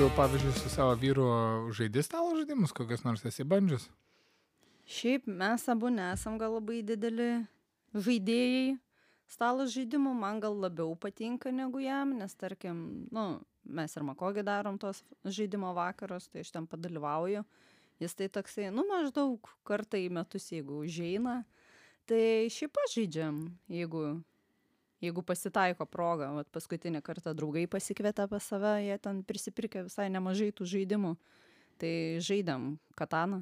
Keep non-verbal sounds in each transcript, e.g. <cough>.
tu, pavyzdžiui, su savo vyru žaidži stalo žaidimus, kokius nors esi bandžius? Šiaip mes abu nesam gal labai dideli žaidėjai. Stalo žaidimų man gal labiau patinka negu jam, nes tarkim, nu, mes ir makogį darom tos žaidimo vakarus, tai aš ten padalyvauju. Jis tai toksai, nu, maždaug kartą į metus, jeigu užeina. Tai šiaip pažaidžiam, jeigu, jeigu pasitaiko proga. Vat paskutinį kartą draugai pasikvietė pas save, jie ten prisipirkė visai nemažai tų žaidimų. Tai žaidėm kataną.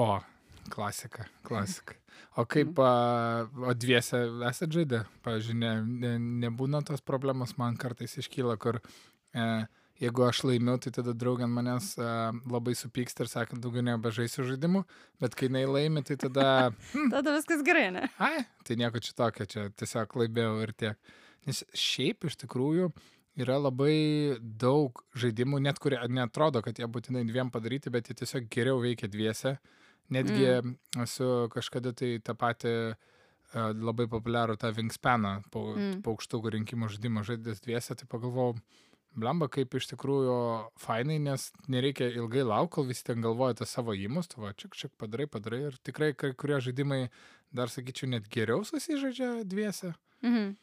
O, klasika, klasika. O kaip, a, o dviese esate žaidę? Pavyzdžiui, ne, ne, nebūna tos problemos, man kartais iškyla, kur e, jeigu aš laimiu, tai tada draugė manęs e, labai supyksta ir sakant, daugiau nebežaisiu žaidimų, bet kai jinai laimi, tai tada... <laughs> Hmm. tada viskas gerai, ne? Ai, tai nieko čia tokio, čia tiesiog laimėjau ir tiek. Nes šiaip iš tikrųjų yra labai daug žaidimų, net kurie netrodo, kad jie būtinai dviem padaryti, bet jie tiesiog geriau veikia dviese. Netgi mm. esu kažkada tai tą patį labai populiarų tą Wingspaną, mm. paukštukų rinkimų žaidimą žaidęs dviese, tai pagalvojau, blemba, kaip iš tikrųjų fainai, nes nereikia ilgai laukti, kol visi ten galvoja tą savo įmus, tu va, čia čia padarai, padarai ir tikrai kai kurie žaidimai dar, sakyčiau, net geriau susižaidžia dviese. Mhm.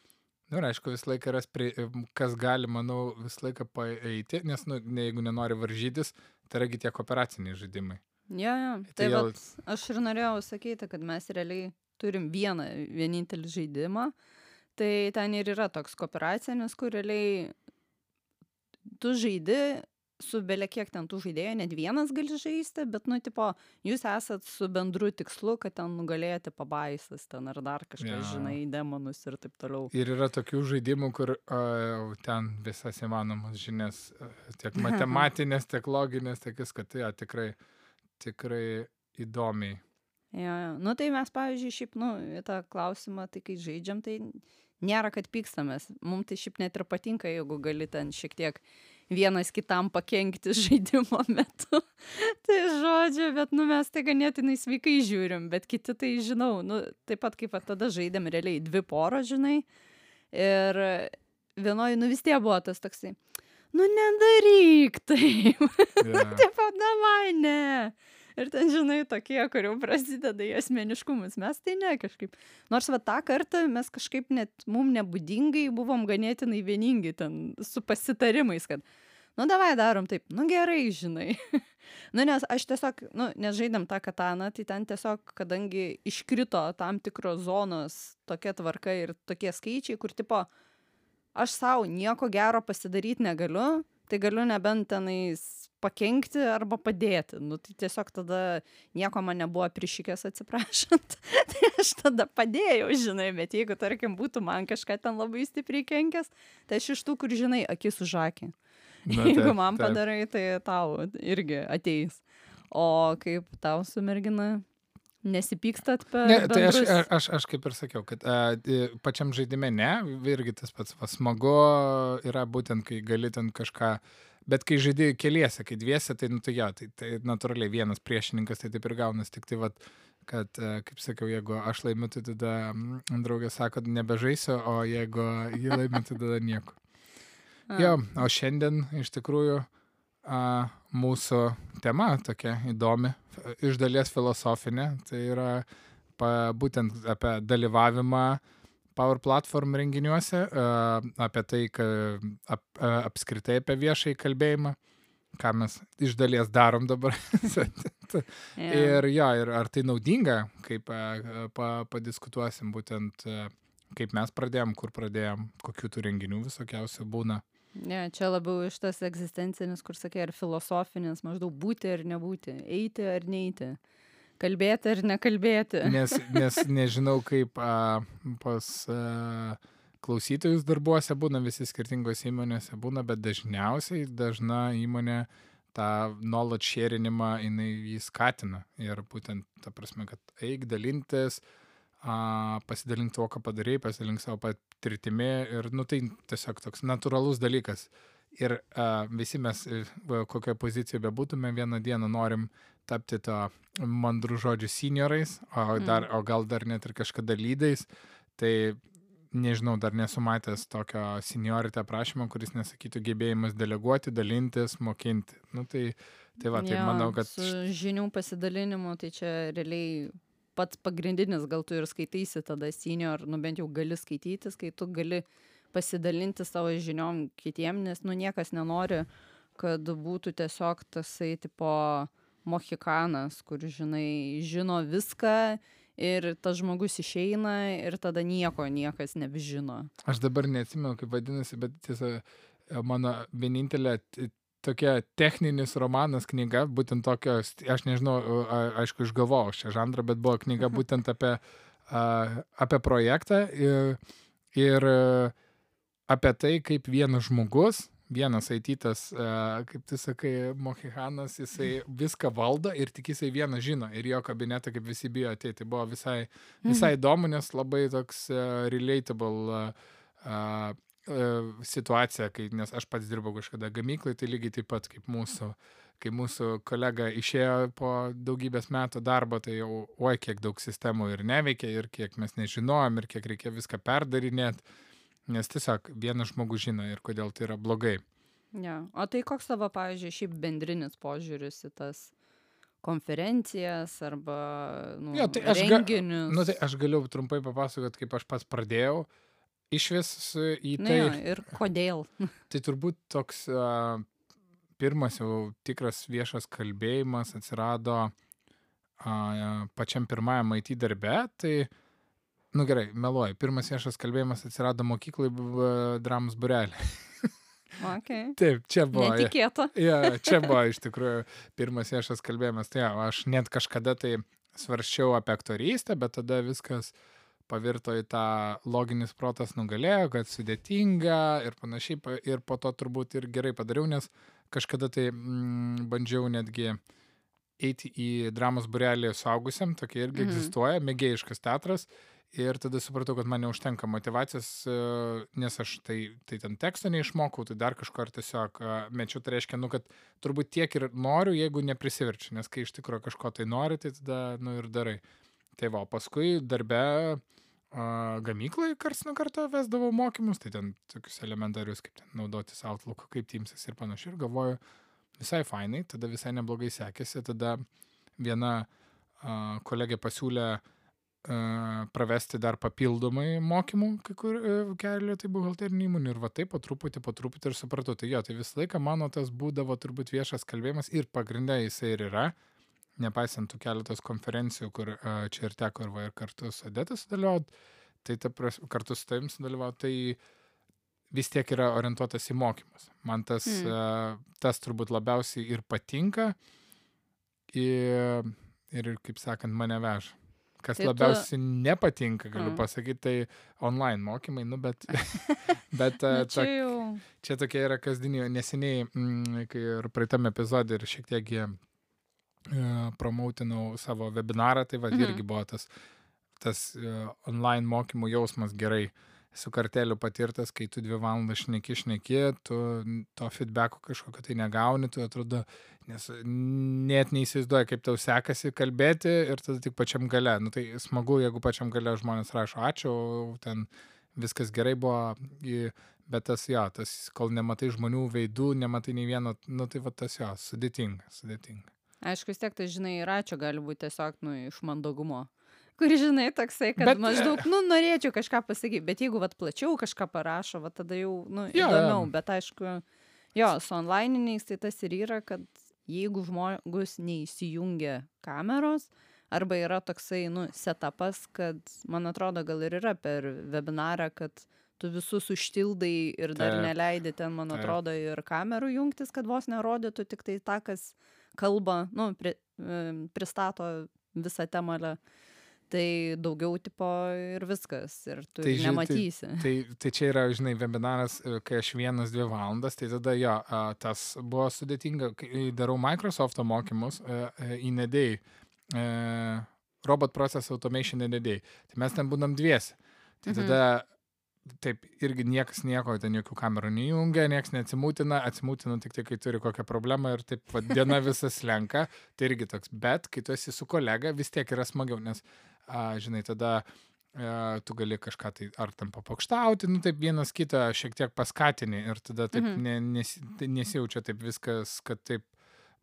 Nu, ir aišku, visą laiką yra, kas gali, manau, visą laiką paeiti, nes, nu, ne, jeigu nenori varžytis, tai yragi tie kooperaciniai žaidimai. Jo, jo. Tai, tai gal... vat, aš ir norėjau sakyti, kad mes realiai turim vieną vienintelį žaidimą. Tai ten ir yra toks kooperacinis, kur realiai tu žaidi su belie kiek ten tų žaidėjų, net vienas gali žaisti, bet, nu, tipo, jūs esat su bendru tikslu, kad ten nugalėti pabaisas ten ar dar kažką, žinai, demonus ir taip toliau. Ir yra tokių žaidimų, kur uh, ten visas įmanomas žinias, tiek <laughs> matematinės, tiek loginės, tiek viską, tai ja, tikrai. Tikrai įdomiai. Jo, jo. Nu tai mes, pavyzdžiui, šiaip, nu, tą klausimą, tai kai žaidžiam, tai nėra, kad pykstamės. Mums tai šiaip net ir patinka, jeigu gali ten šiek tiek vienas kitam pakengti <laughs> žaidimo metu. tai žodžiu, bet, nu, mes tai ganėtinai sveikai žiūrim, bet kiti tai žinau, nu, taip pat kaip tada žaidėm realiai dvi poros, žinai. Ir vienoji, nu vis tiek buvo tas toksai, nu nedaryk taip. Yeah. <laughs> taip, davai, ne. Ir ten, žinai, tokie, kur jau prasideda į asmeniškumus. Mes tai ne kažkaip. Nors va tą kartą mes kažkaip net mum nebūdingai buvom ganėtinai vieningi ten su pasitarimais, kad, nu davai darom taip, nu gerai, žinai. <laughs> nu nes aš tiesiog, nu, nes žaidėm tą kataną, tai ten tiesiog, kadangi iškrito tam tikros zonos tokia tvarka ir tokie skaičiai, kur tipo, aš savo nieko gero pasidaryti negaliu, tai galiu nebent tenais pakenkti arba padėti. Nu, tai tiesiog tada nieko man nebuvo prišykęs atsiprašant. <laughs> tai aš tada padėjau, žinai, bet jeigu, tarkim, būtų man kažką ten labai stipriai kenkęs, tai aš iš tų, kur, žinai, akis užakė. Na, <laughs> jeigu taip, man padarai, tai tau irgi ateis. O kaip tau su mergina Nesipykstat per... Ne, tai aš, aš, aš kaip ir sakiau, kad a, pačiam žaidime ne, irgi tas pats va, smagu yra būtent, kai gali ten kažką, bet kai žaidži keliese, kai dviese, tai, nu, tai, ja, tai, tai natūraliai vienas priešininkas, tai taip ir gaunas, tik tai, va, kad, kaip sakiau, jeigu aš laimiu, tai tada draugė sako, nebežaisiu, o jeigu jį laimiu, tai tada nieko. <laughs> Jo, o šiandien iš tikrųjų a, mūsų tema tokia įdomi, iš dalies filosofinė, tai yra pa, būtent apie dalyvavimą Power Platform renginiuose, apie tai, ka, ap, apskritai apie viešai kalbėjimą, ką mes iš dalies darom dabar. <laughs> yeah. Ir jo, ir ar tai naudinga, kaip pa, padiskutuosim būtent, kaip mes pradėjom, kur pradėjom, kokių tų renginių visokiausių būna. Ne, čia labiau iš tas egzistencinis, kur sakė, ar filosofinis, maždaug būti ar nebūti, eiti ar neiti, kalbėti ar nekalbėti. Nes, nes nežinau, kaip a, pas a, klausytojus darbuose būna visi skirtingose įmonėse būna, bet dažniausiai dažna įmonė tą knowledge sharinimą jinai jį skatina. Ir būtent ta prasme, kad eik dalintis, a, pasidalink tuo, ką padarai, pasidalink savo patirtimi ir, nu, tai tiesiog toks natūralus dalykas. Ir a, visi mes, e, kokioje pozicijoje bebūtume, vieną dieną norim tapti to mandrų žodžių seniorais, o, dar, mm. o gal dar net ir kažkada lydais. Tai nežinau, dar nesu matęs tokio seniority aprašymo, kuris nesakytų gebėjimas deleguoti, dalintis, mokinti. Nu, tai, tai va, tai Jo, manau, kad... Žinių pasidalinimu, tai čia realiai pats pagrindinis, gal tu ir skaitysi tada senior, nu bent jau gali skaitytis, kai tu gali pasidalinti savo žiniom kitiem, nes nu niekas nenori, kad būtų tiesiog tasai tipo mohikanas, kur žinai, žino viską ir tas žmogus išeina ir tada nieko niekas nebežino. Aš dabar neatsimenu, kaip vadinasi, bet tiesa, mano vienintelė tokia techninis romanas knyga, būtent tokios, aš nežinau, aišku, išgalvojau šią žanrą, bet buvo knyga <laughs> būtent apie, apie projektą ir, ir apie tai, kaip vienas žmogus, vienas aitytas, kaip tu sakai, Mohihanas, jisai viską valdo ir tik jisai vieną žino ir jo kabinetą, kaip visi bijo ateiti. Tai buvo visai, visai įdomu, nes labai toks uh, relatable uh, situacija, kai, nes aš pats dirbau kažkada gamyklai, tai lygiai taip pat kaip mūsų, kai mūsų kolega išėjo po daugybės metų darbo, tai jau, oi, kiek daug sistemų ir neveikia, ir kiek mes nežinojom, ir kiek reikia viską perdarinėti, nes tiesiog vienas žmogus žino ir kodėl tai yra blogai. Ja. O tai koks tavo, pavyzdžiui, šiaip bendrinis požiūris į tas konferencijas arba nu, Jo, tai aš ga- renginius? Na, nu, tai aš galiu trumpai papasakoti, kaip aš pats pradėjau. Iš vis į Nu tai, jo, ir kodėl? <laughs> tai turbūt toks uh, pirmas jau tikras viešas kalbėjimas atsirado uh, pačiam pirmajam IT darbe. Tai, nu gerai, meluoju, pirmas viešas kalbėjimas atsirado mokyklai uh, dramos burelė. Okay. <laughs> Taip, čia buvo. Netikėta. <laughs> Ja, čia buvo iš tikrųjų pirmas viešas kalbėjimas. Tai ja, aš net kažkada tai svarščiau apie aktorystę, bet tada viskas pavirto į tą loginis protas nugalėjo, kad sudėtinga ir panašiai. pa- Ir po to turbūt ir gerai padariau, nes kažkada tai mm, bandžiau netgi eiti į dramos burelį suaugusiam, tokia irgi Mhm. mhm. egzistuoja, mėgėjiškas teatras. Ir tada supratau, kad man neužtenka motivacijos, e, nes aš tai, tai ten teksto neišmokau, tai dar kažko ar tiesiog e, mečiau, tai reiškia, nu, kad turbūt tiek ir noriu, jeigu neprisiverčiu, nes kai iš tikrųjų kažko tai nori, tai tada, nu, ir darai. Tai va, o paskui darbe a, gamyklai kars nuo karto vesdavau mokymus, tai ten tokius elementarius, kaip ten naudotis Outlook, kaip Teamsas ir panašiai. Ir galvoju, visai fainai, tada visai neblogai sekėsi, tada viena a, kolegė pasiūlė pravesti dar papildomai mokymų, kai kur e, kelių tai buhalterinių įmonių ir va taip po truputį, po truputį ir supratau, tai jo, tai visą laiką mano tas būdavo turbūt viešas kalbėjimas ir pagrindė jisai ir yra, nepaisant tų keletos konferencijų, kur a, čia ir teko ir, va, ir kartu su Adeta sudalyvaut, tai ta pras, kartu su tavim sudalyvaut, tai vis tiek yra orientuotas į mokymus. Man tas, mm. tas turbūt labiausiai ir patinka ir, ir kaip sakant, mane veža. Kas Tai tai tu- labiausiai nepatinka, galiu Mm. pasakyti, tai online mokymai, nu, bet, <laughs> bet Na, a, čia jau. čia tokia yra kasdienė, neseniai, mm, kai ir praeitam epizodė ir šiek tiek jie uh, promautinau savo webinarą, tai va, Mhm. irgi buvo tas, tas uh, online mokymų jausmas gerai su karteliu patirtas, kai tu dvi valandas šneki, šneki, tu to feedbacko kažkokio tai negauni, tu atrodo, nes net neįsivaizduoji, kaip tau sekasi kalbėti ir tada tik pačiam gale. Nu, tai smagu, jeigu pačiam gale žmonės rašo ačiū, ten viskas gerai buvo, bet tas jo, tas, kol nematai žmonių veidų, nematai nei vieno, nu tai va tas jo, sudėtinga, sudėtinga. Aišku, vis tiek tai, žinai, ir ačiū gali būti tiesiog, nu, iš mandagumo. Kur, žinai, toksai, kad Bet, maždaug, nu, norėčiau kažką pasakyti, bet jeigu, vat, plačiau kažką parašo, vat, tada jau, nu, Jo, įdomiau, bet aišku, jo, su online'iniais tai tas ir yra, kad jeigu žmogus neįsijungia kameros, arba yra toksai, nu, setupas, kad, man atrodo, gal ir yra per webinarą, kad tu visus užtildai ir dar Taip. neleidi ten, man Taip. atrodo, ir kamerų jungtis, kad vos nerodytų tik tai tą, kas kalba, nu, pri, pristato visą temalę. Tai daugiau tipo ir viskas. Ir tu Tai tai, žiūrėk, tai- nematysi. Tai, tai čia yra, žinai, webinaras, e, kai aš vienas, dvi valandas, tai tada jo, tas buvo sudėtinga, kai darau Microsoft mokymus e, e, į nedėjai, e, Robot Process Automation nedėjai. Tai mes ten būnam dviesi. Tai Mhm. tada taip irgi niekas nieko, ten jokių kamerų neįjungia, niekas neatsimūtina, atsimūtina tik tai, kai turi kokią problemą ir taip va, diena visas lenka, tai irgi toks. Bet kai tu esi su kolega, vis tiek yra smagiau, nes, a, žinai, tada e, tu gali kažką tai ar tam papokštauti, nu taip vienas kitą šiek tiek paskatini ir tada taip Mhm. ne, nes, tai nesijaučia taip viskas, kad taip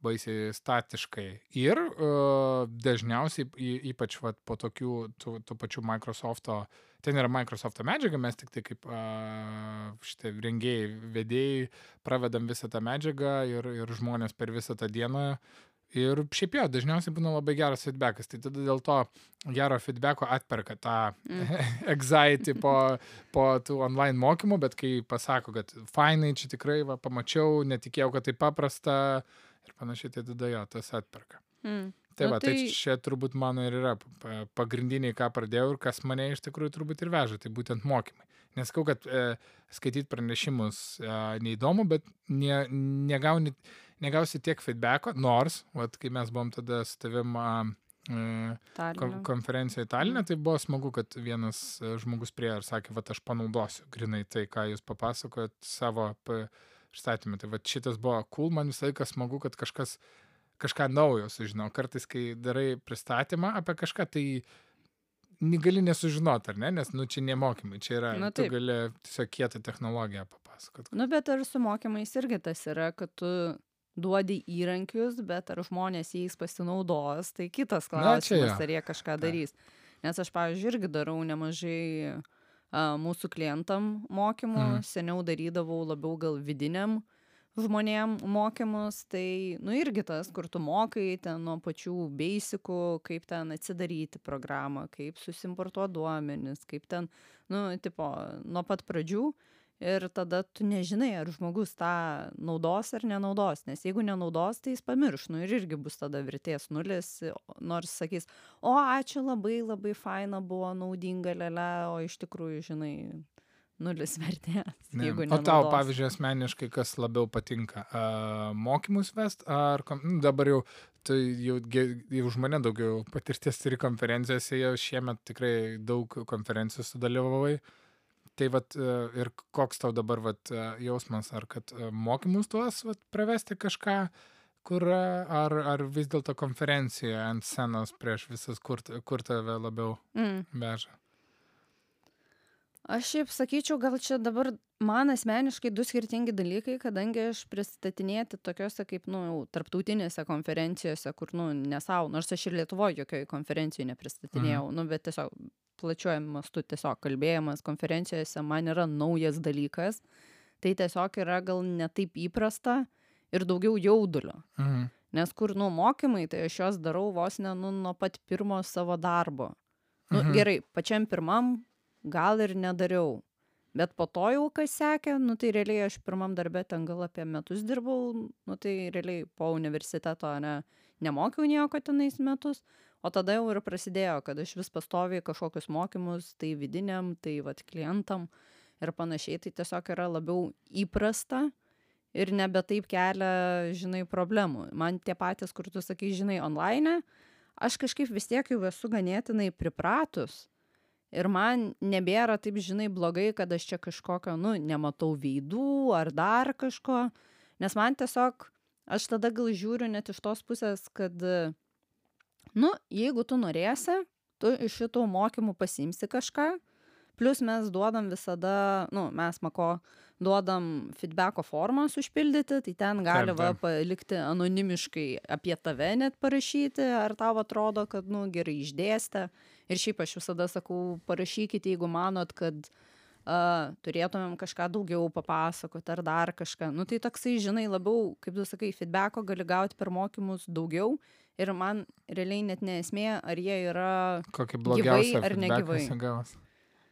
baisiai statiškai. Ir uh, dažniausiai, ypač vat, po tokių, tų, tų pačių Microsoft'o, ten yra Microsoft'o medžiaga, mes tik tai kaip uh, šitie rengėjai, vedėjai pravedam visą tą medžiagą ir, ir žmonės per visą tą dieną. Ir šiaip jo, dažniausiai būna labai geras feedbackas. Tai tada dėl to gero feedbacko atperka tą <laughs> anxiety po, po tų online mokymų, bet kai pasako, kad fainai, čia tikrai va, pamačiau, netikėjau, kad tai paprasta ir panašiai, tai tada jo, tas atperka. Mm. Tai Nu, va, tai tai- čia turbūt mano ir yra pa- pagrindiniai, ką pradėjau ir kas mane iš tikrųjų turbūt ir veža, tai būtent mokymai. Neskau, kad e, skaityti pranešimus e, neįdomu, bet ne, negauni, negausi tiek feedbacko, nors, vat, kai mes buvom tada su tavim e, Taline. kon konferencijoje Talinė, tai buvo smagu, kad vienas e, žmogus prie ir sakė, va aš panaudosiu grinai tai, ką jūs papasakojot savo pristatymę. Tai va šitas buvo cool, man visą laiką smagu, kad kažkas kažką naujo sužinau. Kartais, kai darai pristatymą apie kažką, tai gali nesužinoti, ar ne, nes, nu, čia nemokymai, čia yra, Nu, tu gali tiesiog kietą technologiją papasakot. Nu, bet ir su mokymais irgi tas yra, kad tu duodi įrankius, bet ar žmonės jais pasinaudos, tai kitas klausimas, ar jie kažką darys. Nes aš, pavyzdžiui, irgi darau nemažai a, mūsų klientam mokymų, mm. seniau darydavau labiau gal vidiniam žmonėm mokymus, tai, nu, irgi tas, kur tu mokai ten nuo pačių beisikų, kaip ten atsidaryti programą, kaip susimportuoti duomenis, kaip ten, nu, tipo, nuo pat pradžių. Ir tada tu nežinai, ar žmogus tą naudos ar nenaudos, nes jeigu nenaudos, tai jis pamirš, nu ir irgi bus tada vertės nulis, nors sakys, o ačiū labai, labai faina buvo, naudinga lele, o iš tikrųjų, žinai, nulis <laughs> vertės. Jeigu O tau, nenaudos. pavyzdžiui, asmeniškai, kas labiau patinka? A, mokymus vest ar nu, dabar jau, tu jau, jau už mane daugiau patirties turi konferencijose, jau šiemet tikrai daug konferencijų sudalyvavai. Tai vat, e, ir koks tau dabar vat, e, jausmas, ar kad e, mokymus tuos vat, pravesti kažką, kur, ar, ar vis dėlto konferencija ant scenos prieš visas, kur, kur tave labiau Mm. veža? Aš šiaip sakyčiau, gal čia dabar man asmeniškai du skirtingi dalykai, kadangi aš pristatinėti tokiuose kaip, nu, jau tarptautinėse konferencijose, kur, nu, nesau, nors aš ir Lietuvoje jokioje konferencijoje nepristatinėjau, mhm. nu, bet tiesiog plačiuoju mastu tiesiog kalbėjimas konferencijose man yra naujas dalykas, tai tiesiog yra gal netaip įprasta ir daugiau jaudulio. Mhm. Nes kur, nu, mokymai, tai aš juos darau vos ne, nu, nuo pat pirmo savo darbo. Nu, mhm. gerai, pačiam pirmam gal ir nedariau. Bet po to jau kas sekė, nu tai realiai aš pirmam darbė ten gal apie metus dirbau, nu tai realiai po universiteto ne, nemokiau nieko tenais metus, o tada jau ir prasidėjo, kad aš vis pastoviai kažkokius mokymus, tai vidiniam, tai vat klientam ir panašiai, tai tiesiog yra labiau įprasta ir nebe taip kelia, žinai, problemų. Man tie patys, kur tu sakai, žinai, online, aš kažkaip vis tiek jau esu ganėtinai pripratus. Ir man nebėra taip, žinai, blogai, kad aš čia kažkokio, nu, nematau veidų ar dar kažko. Nes man tiesiog, aš tada gal žiūriu net iš tos pusės, kad, nu, jeigu tu norėsi, tu iš šitų mokymų pasimsi kažką. Plus mes duodam visada, nu, mes mako duodam feedbacko formas užpildyti, tai ten gali va palikti anonimiškai apie tave net parašyti, ar tau atrodo, kad, nu, gerai išdėstę. Ir šiaip aš visada sakau, parašykite, jeigu manot, kad uh, turėtumėm kažką daugiau papasakoti ar dar kažką. Nu, tai toksai, žinai, labiau, kaip tu sakai, feedbacko gali gauti per mokymus daugiau. Ir man realiai net nesmė, ar jie yra Gyvai ar negyvai? esi gavęs?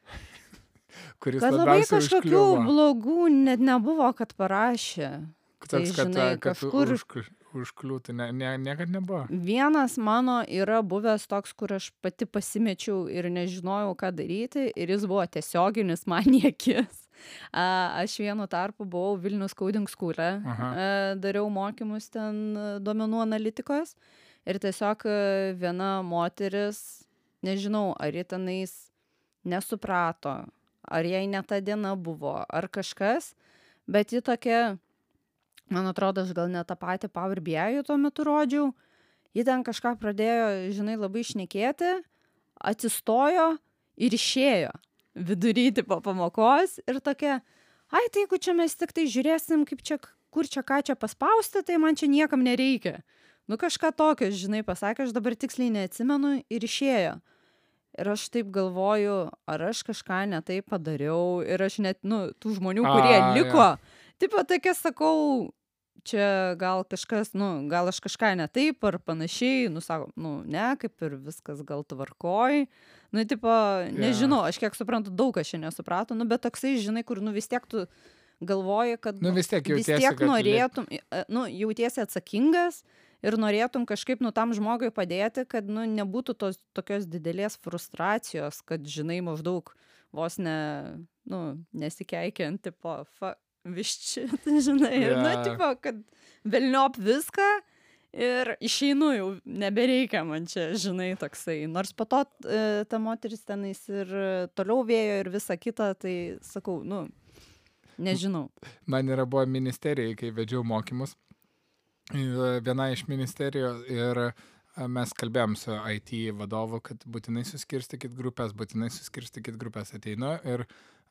<laughs> Kuris Kad labai kažkokių užkliuvo? blogų net nebuvo, kad parašė. Toks, tai, kad, žinai, kad tu kažkur- užkl- užkliūtų, ne, ne, niekad nebuvo. Vienas mano yra buvęs toks, kur aš pati pasimečiau ir nežinojau, ką daryti, ir jis buvo tiesioginis <laughs> man į akis. Aš vienu tarpu buvau Vilnius Coding School, Aha. dariau mokymus ten duomenų analitikos ir tiesiog viena moteris, nežinau, ar ji tenais nesuprato, ar jai ne ta diena buvo, ar kažkas, bet ji tokia, man atrodo, aš gal ne tą patį Power BI tuo metu rodžiau, ji ten kažką pradėjo, žinai, labai šnekėti, atsistojo, ir išėjo vidury tipo pamokos ir tokia, ai, tai jeigu čia mes tik tai žiūrėsim, kaip čia, kur čia ką čia paspausti, tai man čia niekam nereikia. Nu kažką tokio, žinai, pasakė, aš dabar tiksliai neatsimenu ir išėjo. Ir aš taip galvoju, ar aš kažką netai padariau ir aš net, nu, tų žmonių, kurie A, liko, jo. tipo tokia sakau, čia gal kažkas, nu, gal aš kažką ne taip ar panašiai, nu, sako, nu, ne, kaip ir viskas gal tvarkoj. Nu, tipo, nežinau, aš kiek suprantu, daug kas čia nesuprato, nu, bet toksai, žinai, kur, nu, vis tiek tu galvoji, kad Nu, vis tiek vis jautiesi, tiek kad liep- norėtum, e, nu, jautiesi atsakingas ir norėtum kažkaip, nu, tam žmogui padėti, kad, nu, nebūtų tos tokios didelės frustracijos, kad, žinai, maždaug vos ne, nu, nesikeikiant, tipo, fa, višči, <laughs> žinai, ir, nu, tipo, kad velniop viską ir išeinu jau, nebereikia man čia, žinai, toksai. Nors po to e, ta moteris tenais ir e, toliau vėjo ir visa kita, tai sakau, nu, nežinau. man yra buvo ministerijai, kai vedžiau mokymus. Ir Viena iš ministerijų ir a, mes kalbėjom su IT vadovu, kad būtinai suskirstykit grupės, būtinai suskirstykit grupės ateinu ir a,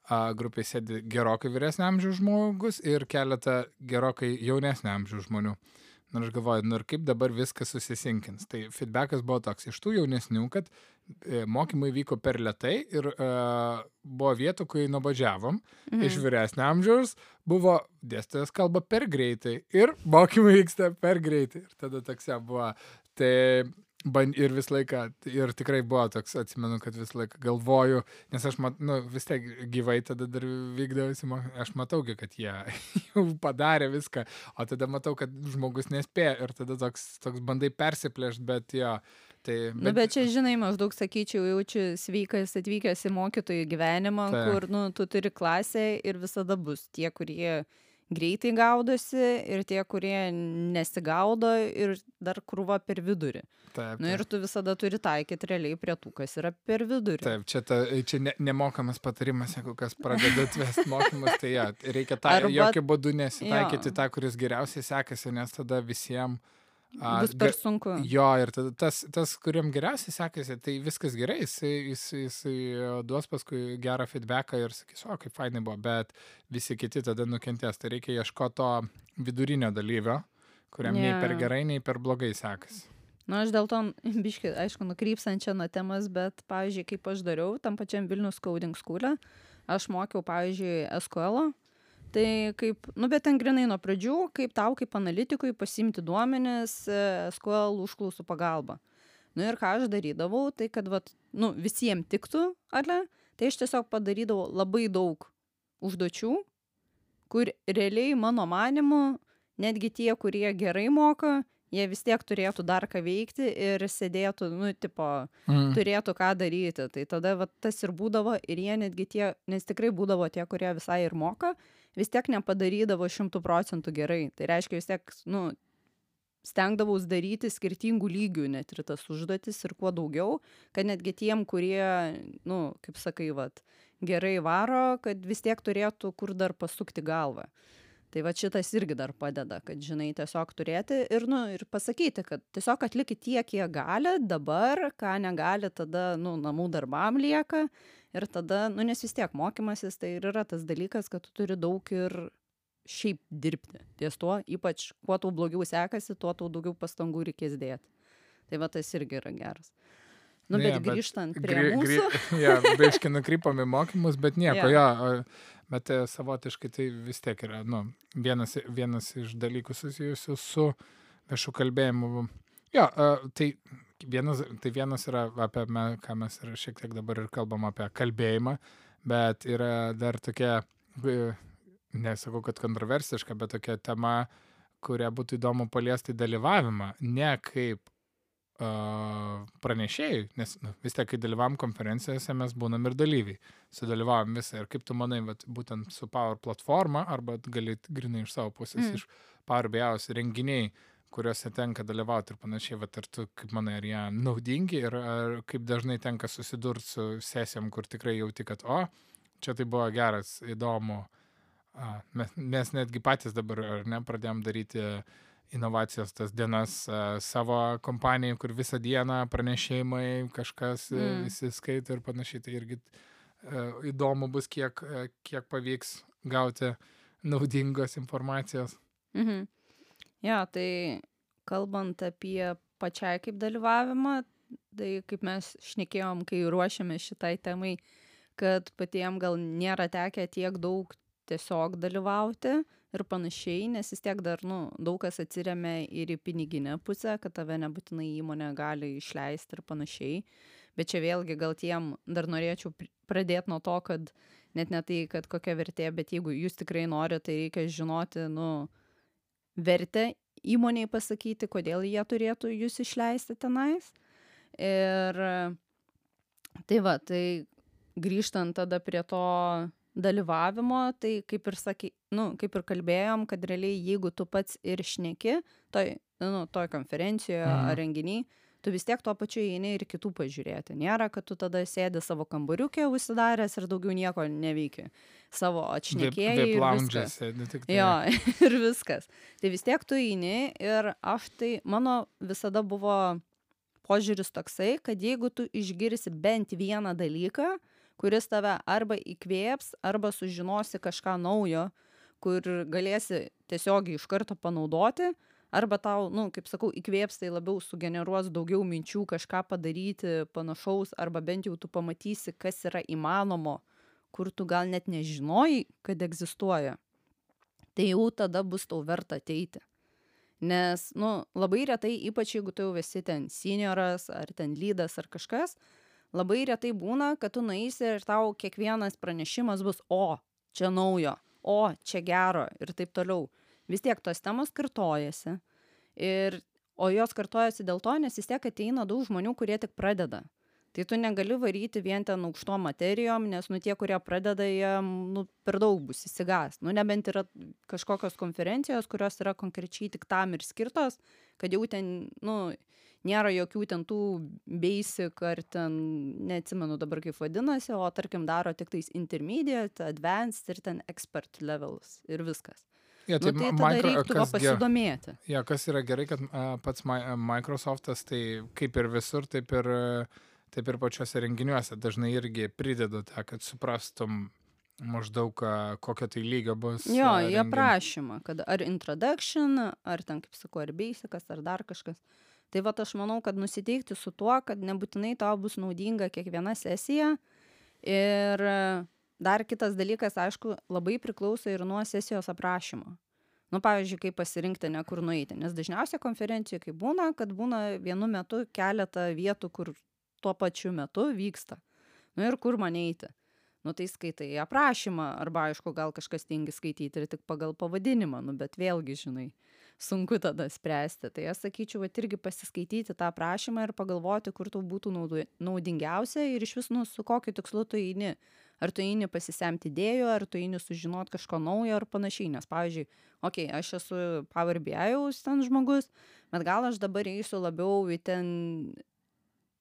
grupėje sėdi gerokai vyresnio amžiaus žmogus ir keletą gerokai jaunesnio amžiaus žmonių. Na, aš galvoju, nu ir kaip dabar viskas susisinkins. Tai feedbackas buvo toks iš tų jaunesnių, kad e, mokymai vyko per lietai ir e, buvo vietų, kai nuobodžiavom. Mhm. Iš vyresnio amžiaus buvo dėstytojas kalba per greitai ir mokymai vyksta per greitai. Ir tada toks ja buvo. Tai ban, ir visą laiką, ir tikrai buvo toks, atsimenu, kad visą laiką galvoju, nes aš mat, nu, vis tiek gyvai tada dar vykdavosi, mo- aš matau, gi, kad jie <laughs> jau padarė viską, o tada matau, kad žmogus nespėjo ir tada toks, toks bandai persiplėšti, bet jo. Tai, Bet, nu, bet čia, žinai, maždaug sakyčiau, jaučiu sveikas atvykęs į mokytojų gyvenimą, Taip. kur, nu, tu turi klasę ir visada bus tie, kurie greitai gaudosi ir tie, kurie nesigaudo ir dar krūva per vidurį. taip, Nu, ir tu visada turi taikyti realiai prie tų, kas yra per vidurį. Taip, čia, ta, čia ne, nemokamas patarimas, jeigu kas pradeda atvesti mokymus, tai ja, reikia tą Arba- jokių būdų nesitaikyti Jo. tą, kuris geriausiai sekasi, nes tada visiems... Bus per sunku. Jo, ir tas, tas kuriam geriausiai sekasi, tai viskas gerai, jisai, jisai, jisai e, duos paskui gerą feedbacką ir sakys, o kaip fainai buvo, bet visi kiti tada nukentės. Tai reikia ieškoti to vidurinio dalyvio, kuriam nei per gerai, nei per blogai sekasi. Na, Nu, aš dėl to, <laughs> biškai, aišku, nukrypsančia nuo temas, bet, pavyzdžiui, kaip aš dariau tam pačiam Vilnius Coding School, aš mokiau, pavyzdžiui, SQL. Tai kaip, nu, bet ten grinai nuo pradžių, kaip tau, kaip analitikui, pasimti duomenis e, SQL užklausų pagalba. Nu ir ką aš darydavau, tai kad, vat, nu, visiems tiktų, ar ne, tai aš tiesiog padarydavau labai daug užduočių, kur realiai, mano manimu, netgi tie, kurie gerai moka, jie vis tiek turėtų dar ką veikti ir sėdėtų, nu, tipo, Mm. turėtų ką daryti. Tai tada va, tas ir būdavo ir jie netgi tie, nes tikrai būdavo tie, kurie visai ir moka, vis tiek nepadarydavo šimtų procentų gerai. Tai reiškia vis tiek, nu, stengdavaus daryti skirtingų lygių net ir tas užduotis ir kuo daugiau, kad netgi tiem, kurie, nu, kaip sakai, vat, gerai varo, kad vis tiek turėtų kur dar pasukti galvą. Tai va šitas irgi dar padeda, kad, žinai, tiesiog turėti ir, nu, ir pasakyti, kad tiesiog atlikit tiek, kiek gali dabar, ką negali, tada, nu, namų darbam lieka. Ir tada, nu, nes vis tiek mokymasis tai ir yra tas dalykas, kad tu turi daug ir šiaip dirbti ties tuo, ypač kuo tau blogiau sekasi, tuo tau daugiau pastangų reikės dėti. Tai va tas irgi yra geras. Nu, bet bet grįžtant prie Gri- mūsų. <laughs> gri- Ja, biškai nukrypom į mokymus, bet nieko, <laughs> Jo. jo. Bet e, savotiškai tai vis tiek yra, nu, vienas, vienas iš dalykų susijusių su viešu kalbėjimu. Jo, e, tai vienas, tai vienas yra apie, ką mes ir šiek tiek dabar ir kalbam apie kalbėjimą, bet yra dar tokia, e, nesakau, kad kontroversiška, bet tokia tema, kurią būtų įdomu paliesti dalyvavimą, ne kaip pranešėjai, nes nu, vis tiek, kai dalyvavom konferencijose, mes būnam ir dalyviai. Sudalyvavom visą. Ir kaip tu manai, vat, būtent su Power platforma, arba gali grinai iš savo pusės, Mm. iš Power BIAus renginiai, kuriuose tenka dalyvauti ir panašiai, vat, ar tu, kaip manai, ar jie naudingi ir ar kaip dažnai tenka susidurti su sesijom, kur tikrai jauti, kad, o, čia tai buvo geras, įdomu. A, mes, mes netgi patys dabar, ar ne, pradėjom daryti inovacijos tas dienas a, savo kompanijai, kur visą dieną pranešimai, kažkas mm. Mm. visi skaito ir panašiai. Tai irgi a, įdomu bus, kiek, kiek pavyks gauti naudingos informacijos. Mhm. Jo, tai kalbant apie pačiai kaip dalyvavimą, tai kaip mes šnekėjom, kai ruošiame šitai temai, kad patiem gal nėra tekę tiek daug tiesiog dalyvauti ir panašiai, nes vis tiek dar, nu, daug kas atsiriamė ir į piniginę pusę, kad tave nebūtinai įmonė gali išleisti ir panašiai. Bet čia vėlgi gal tiem dar norėčiau pr- pradėti nuo to, kad net ne tai, kad kokia vertė, bet jeigu jūs tikrai norite, tai reikia žinoti, nu, vertę įmoniai pasakyti, kodėl jie turėtų jūs išleisti tenais. Ir tai va, tai grįžtant tada prie to dalyvavimo, tai kaip ir sakai, nu, kaip ir kalbėjom, kad realiai jeigu tu pats ir šneki, toj, nu, toj konferencijoje Mhm. ar renginiai, tu vis tiek tuo pačiu eini ir kitų pažiūrėti. Nėra, kad tu tada sėdi savo kambariukė užsidaręs ir daugiau nieko neveiki. Savo atšnekėjai. ir viskas. Tik tai. Jo, <laughs> ir viskas. Tai vis tiek tu eini ir aš tai, mano visada buvo požiūris toksai, kad jeigu tu išgirsi bent vieną dalyką, kuris tave arba įkvėps, arba sužinosi kažką naujo, kur galėsi tiesiog iš karto panaudoti, arba tau, nu, kaip sakau, įkvėps, tai labiau sugeneruos daugiau minčių kažką padaryti panašaus, arba bent jau tu pamatysi, kas yra įmanomo, kur tu gal net nežinojai, kad egzistuoja tai jau tada bus tau verta ateiti. Nes, nu, labai retai, ypač jeigu tu jau esi ten senioras ar ten lydas ar kažkas, labai retai būna, kad tu nueisi ir tau kiekvienas pranešimas bus, o, čia naujo, o, čia gero ir taip toliau. Vis tiek tos temos kartojasi. Ir, o jos kartojasi dėl to, nes vis tiek ateina daug žmonių, kurie tik pradeda. Tai tu negali varyti vien ten aukštom materijom, nes nu tie, kurie pradeda, jie nu, per daug bus įsigas. Nu nebent yra kažkokios konferencijos, kurios yra konkrečiai tik tam ir skirtos, kad jau ten, nu, nėra jokių ten tų basic ar ten, neatsimenu dabar kaip vadinasi, o tarkim daro tik tais intermediate, advanced ir ten expert levels ir viskas. Ja, Nu, tai tada reiktų va ge- pasidomėti. Ja, kas yra gerai, kad a, pats Mi- a, Microsoftas, tai kaip ir visur, taip ir, a, taip ir pačiuose renginiuose dažnai irgi prideda tą, kad suprastum maždaug kokio tai lygio bus. Jo, jie prašymą, kad ar introduction, ar ten, kaip sakau, ar basicas, ar dar kažkas. Tai va aš manau, kad nusiteikti su tuo, kad nebūtinai tau bus naudinga kiekviena sesija. Ir dar kitas dalykas, aišku, labai priklauso ir nuo sesijos aprašymo. Nu, pavyzdžiui, kaip pasirinkti, ne kur nueiti. Nes dažniausiai konferencijoje, kai būna, kad būna vienu metu keletą vietų, kur tuo pačiu metu vyksta. Nu ir kur man eiti. Nu tai skaitai aprašymą, arba aišku, gal kažkas tingi skaityti ir tik pagal pavadinimą, nu bet vėlgi, žinai, sunku tada spręsti. Tai aš sakyčiau, kad irgi pasiskaityti tą aprašymą ir pagalvoti, kur tau būtų naudingiausia ir iš vis, nu, su kokiu tikslu tu eini. Ar tu eini pasisemti idėjų, ar tu eini sužinoti kažko naujo ar panašiai. Nes, pavyzdžiui, okei, okay, aš esu Power BI ten žmogus, bet gal aš dabar eisiu labiau į ten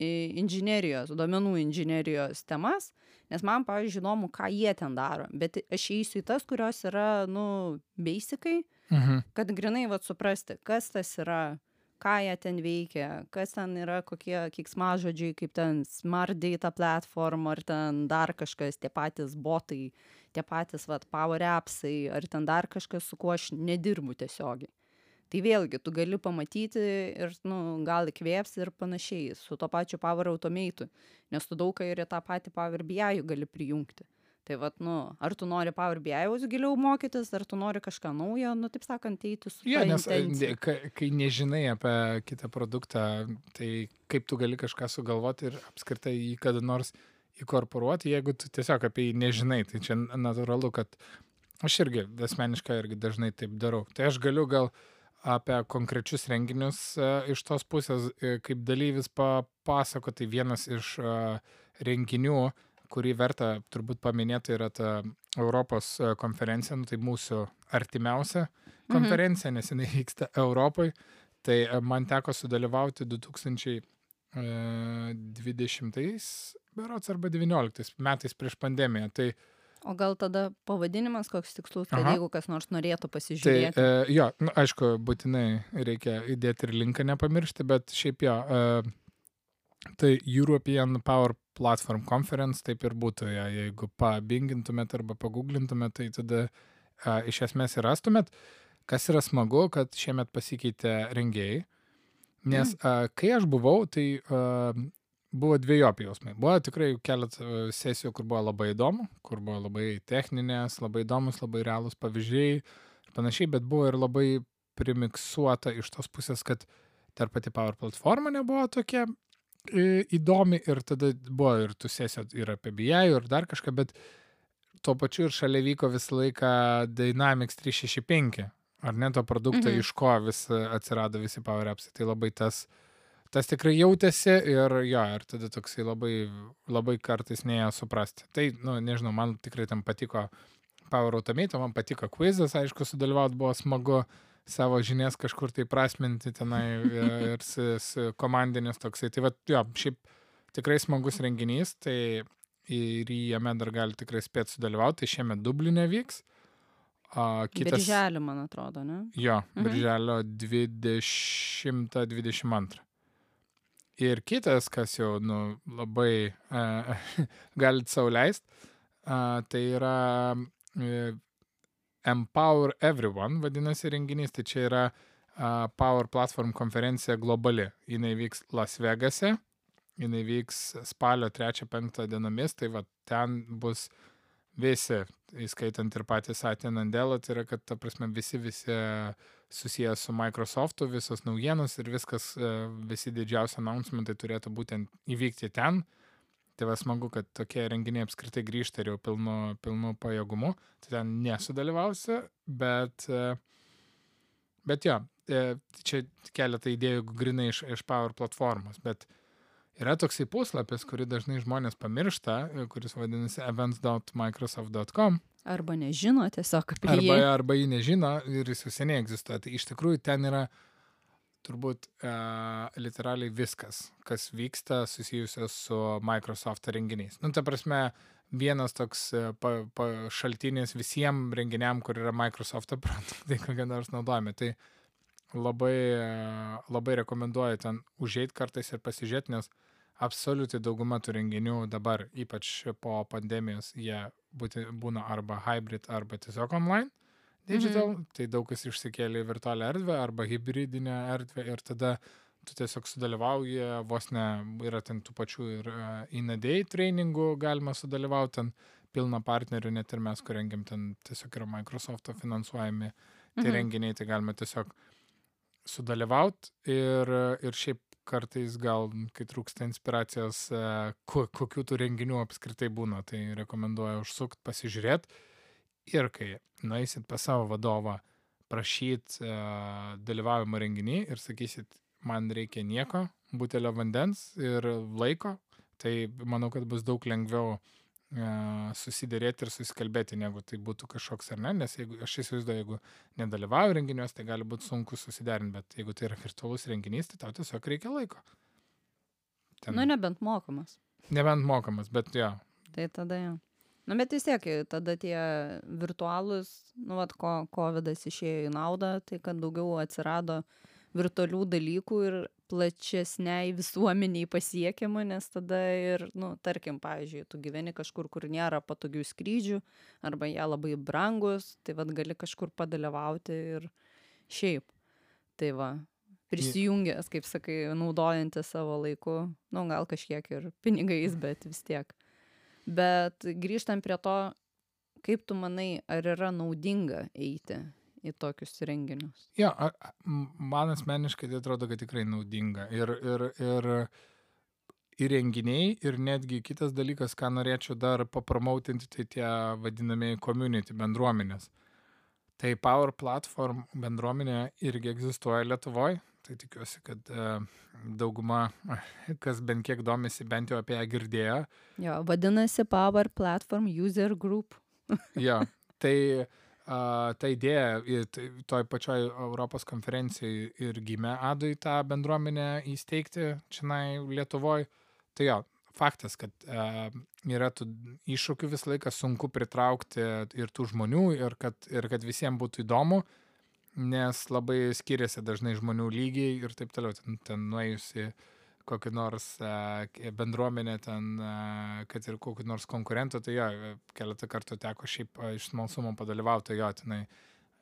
inžinerijos, duomenų inžinerijos temas, nes man, pavyzdžiui, įdomu, ką jie ten daro. Bet aš eisiu į tas, kurios yra, nu, basicai, Mhm. kad grinai vad suprasti, kas tas yra, ką jie ten veikia, kas ten yra, kokie kiksmažodžiai, kaip ten smart data platform, ar ten dar kažkas, tie patys botai, tie patys, vad, power appsai, ar ten dar kažkas, su kuo aš nedirbu tiesiogiai. Tai vėlgi, tu gali pamatyti ir, nu, gal įkvėps ir panašiai, su to pačiu Power Automate, nes tu daug ką ir į tą patį Power BI gali prijungti. Tai vad, nu, ar tu nori Power BI giliau mokytis, ar tu nori kažką naujo, nu, taip sakant, eiti su Jo, nes ne- kai, kai nežinai apie kitą produktą, tai kaip tu gali kažką sugalvoti ir apskritai jį kada nors įkorporuoti, jeigu tu tiesiog apie jį nežinai. Tai čia natūralu, kad aš irgi asmeniškai irgi dažnai taip darau. Tai aš galiu gal apie konkrečius renginius a, iš tos pusės, e, kaip dalyvis papasakoti. Tai vienas iš a, renginių, kurį verta turbūt paminėti, yra ta Europos konferencija, nu, tai mūsų artimiausia konferencija, nes jinai vyksta Europoje. Tai e, man teko sudalyvauti 2020 berots arba 2019 metais prieš pandemiją. Tai O gal tada pavadinimas koks tikslus, kad jeigu kas nors norėtų Tai, pasižiūrėti. e, jo, nu, aišku, būtinai reikia įdėti ir linką nepamiršti, bet šiaip jo, e, tai European Power Platform Conference taip ir būtų, ja, jeigu pabingintumėt arba paguglintumėt, tai tada e, iš esmės ir rastumėt. Kas yra smagu, kad šiemet pasikeitė rengėjai, nes e, kai aš buvau, tai e, buvo dviejopi jausmai. Buvo tikrai keletą e, sesijų, kur buvo labai įdomu, kur buvo labai techninės, labai įdomus, labai realūs pavyzdžiai ir panašiai, bet buvo ir labai primiksuota iš tos pusės, kad dar pati Power platforma nebuvo tokia e, įdomi ir tada buvo ir tų sesijų ir apie BI ir dar kažką, bet tuo pačiu ir šalia vyko visą laiką Dynamics 365, ar ne to produkto, Mhm. iš ko vis e, atsirado visi Power Apps. Tai labai tas, tas tikrai jautėsi ir jo, ir tada toksai labai, labai kartais neėjo suprasti. Tai, nu, nežinau, man tikrai tam patiko Power Automate, man patiko quizas, aišku, sudalyvauti buvo smagu savo žinias kažkur tai prasminti tenai <laughs> ir su, su komandinis toksai. Tai va, jo, šiaip tikrai smagus renginys, tai ir jame dar gali tikrai spėti sudalyvauti, tai šiemet Dublinė vyks. A, kitas, Birželį, man atrodo, ne? Jo, Mhm. birželio 20-22. Ir kitas, kas jau nu, labai uh, <laughs> galit sauliaist, uh, tai yra uh, Empower Everyone, vadinasi renginys, tai čia yra uh, Power Platform konferencija globali. Jis vyks Las Vegase, jinai vyks spalio 3-5 dienomis, tai va ten bus visi, įskaitant ir patys Satya Nadella, tai yra, kad, ta prasme, visi, visi susijęs su Microsoftu, visos naujienos ir viskas, e, visi didžiausi announcementai turėtų būtent įvykti ten. Tai va smagu, kad tokie renginiai apskritai grįžta ir jau pilnu, pilnu pajėgumu. Tai ten nesudalyvausiu, bet, e, bet jo, e, čia keletą idėjų grinai iš, iš Power platformos, bet yra toksai puslapis, kurį dažnai žmonės pamiršta, e, kuris vadinasi events.microsoft.com. Arba nežino tiesiog apie Arba, jį. arba jį nežino ir jis jau seniai egzistuoja. Tai iš tikrųjų ten yra turbūt uh, literaliai viskas, kas vyksta susijusios su Microsoft renginiais. Nu, ta prasme, vienas toks uh, pa, pa šaltinis visiems renginiam, kur yra Microsoft produktai, <laughs> kokie nors naudojami. Tai labai, uh, labai rekomenduoju ten užėjti kartais ir pasižiūrėti, nes absoliučiai dauguma tų renginių dabar, ypač po pandemijos, jie būti, būna arba hybrid, arba tiesiog online digital, mhm. tai daug kas išsikėlė į virtualią erdvę arba hybridinę erdvę ir tada tu tiesiog sudalyvauji, vos ne yra ten tų pačių ir uh, in-a-day trainingų galima sudalyvauti, ten pilna partnerių, net ir mes, kur rengiam, ten tiesiog yra Microsoft'o finansuojami tie mhm. renginiai, tai galima tiesiog sudalyvauti ir, ir šiaip kartais gal, kai trūksta inspiracijos, uh, kokių tų renginių apskritai būna, tai rekomenduoju užsukti, pasižiūrėti ir kai nueisit pas savo vadovą prašyt uh, dalyvavimo renginį ir sakysit, man reikia nieko, butelio vandens ir laiko, tai manau, kad bus daug lengviau uh, susidėrėti ir susikalbėti, negu tai būtų kažkoks ar ne, nes jeigu aš įsivaizduoju, jeigu nedalyvauju renginiuose, tai gali būti sunku susiderinti, bet jeigu tai yra virtualus renginys, tai tau tiesiog reikia laiko. Ten... Nu, nebent mokamas. Nebent mokamas, bet jo. Tai tada jau. Nu, bet vis tiek, tada tie virtualūs, nu, vat, ko COVID išėjo į naudą, tai kad daugiau atsirado virtualių dalykų ir plačesniai visuomeniai pasiekiama, nes tada ir, nu, tarkim, pavyzdžiui, tu gyveni kažkur, kur nėra patogių skrydžių, arba jie labai brangus, tai vad gali kažkur padalyvauti ir šiaip. Tai va, prisijungęs, kaip sakai, naudojantis savo laiku, nu, gal kažkiek ir pinigais, bet vis tiek. Bet grįžtant prie to, kaip tu manai, ar yra naudinga eiti į tokius renginius? Jo, ja, man asmeniškai tai atrodo, kad tikrai naudinga. Ir, ir, ir, ir renginiai, ir netgi kitas dalykas, ką norėčiau dar papromautinti, tai tie vadinamieji community bendruomenės. Tai Power Platform bendruomenė irgi egzistuoja Lietuvoje, tai tikiuosi, kad uh, dauguma, <laughs> kas bent kiek domisi, bent jau apie ją girdėjo. Jo, vadinasi Power Platform User Group. jo, tai uh, ta idėja, tai, toj pačioj Europos konferencijai ir gimė Adui tą bendruomenę įsteigti čia Lietuvoje. Tai jo, faktas, kad uh, yra tų iššūkių visą laiką sunku pritraukti ir tų žmonių, ir kad, ir kad visiems būtų įdomu, nes labai skiriasi dažnai žmonių lygiai ir taip toliau. Ten, ten nuėjusi kokį nors uh, bendruomenę, ten, uh, kad ir kokį nors konkurentą, tai jo, keletą kartų teko šiaip iš smalsumo padalyvauti, jo, tenai.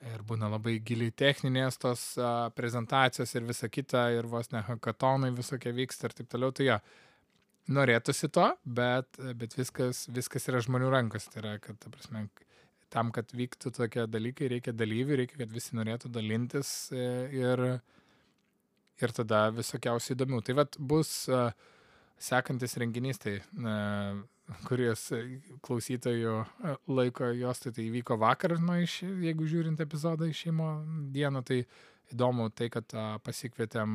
Ir būna labai giliai techninės tos a, prezentacijos ir visa kita, ir vos ne hackathonai visokie vyksta ir taip toliau. Tai jo, norėtųsi to, bet, bet viskas, viskas yra žmonių rankose. Tai yra, kad, ta prasme, tam, kad vyktų tokie dalykai, reikia dalyvių, reikia, kad visi norėtų dalintis e, ir, ir tada visokiausių įdomių. Tai vad bus uh, sekantis renginys, tai uh, kuris klausytojų laiko jos, tai tai įvyko vakar, nu, iš, jeigu žiūrint epizodą išėjimo dieną, tai įdomu tai, kad uh, pasikvietėm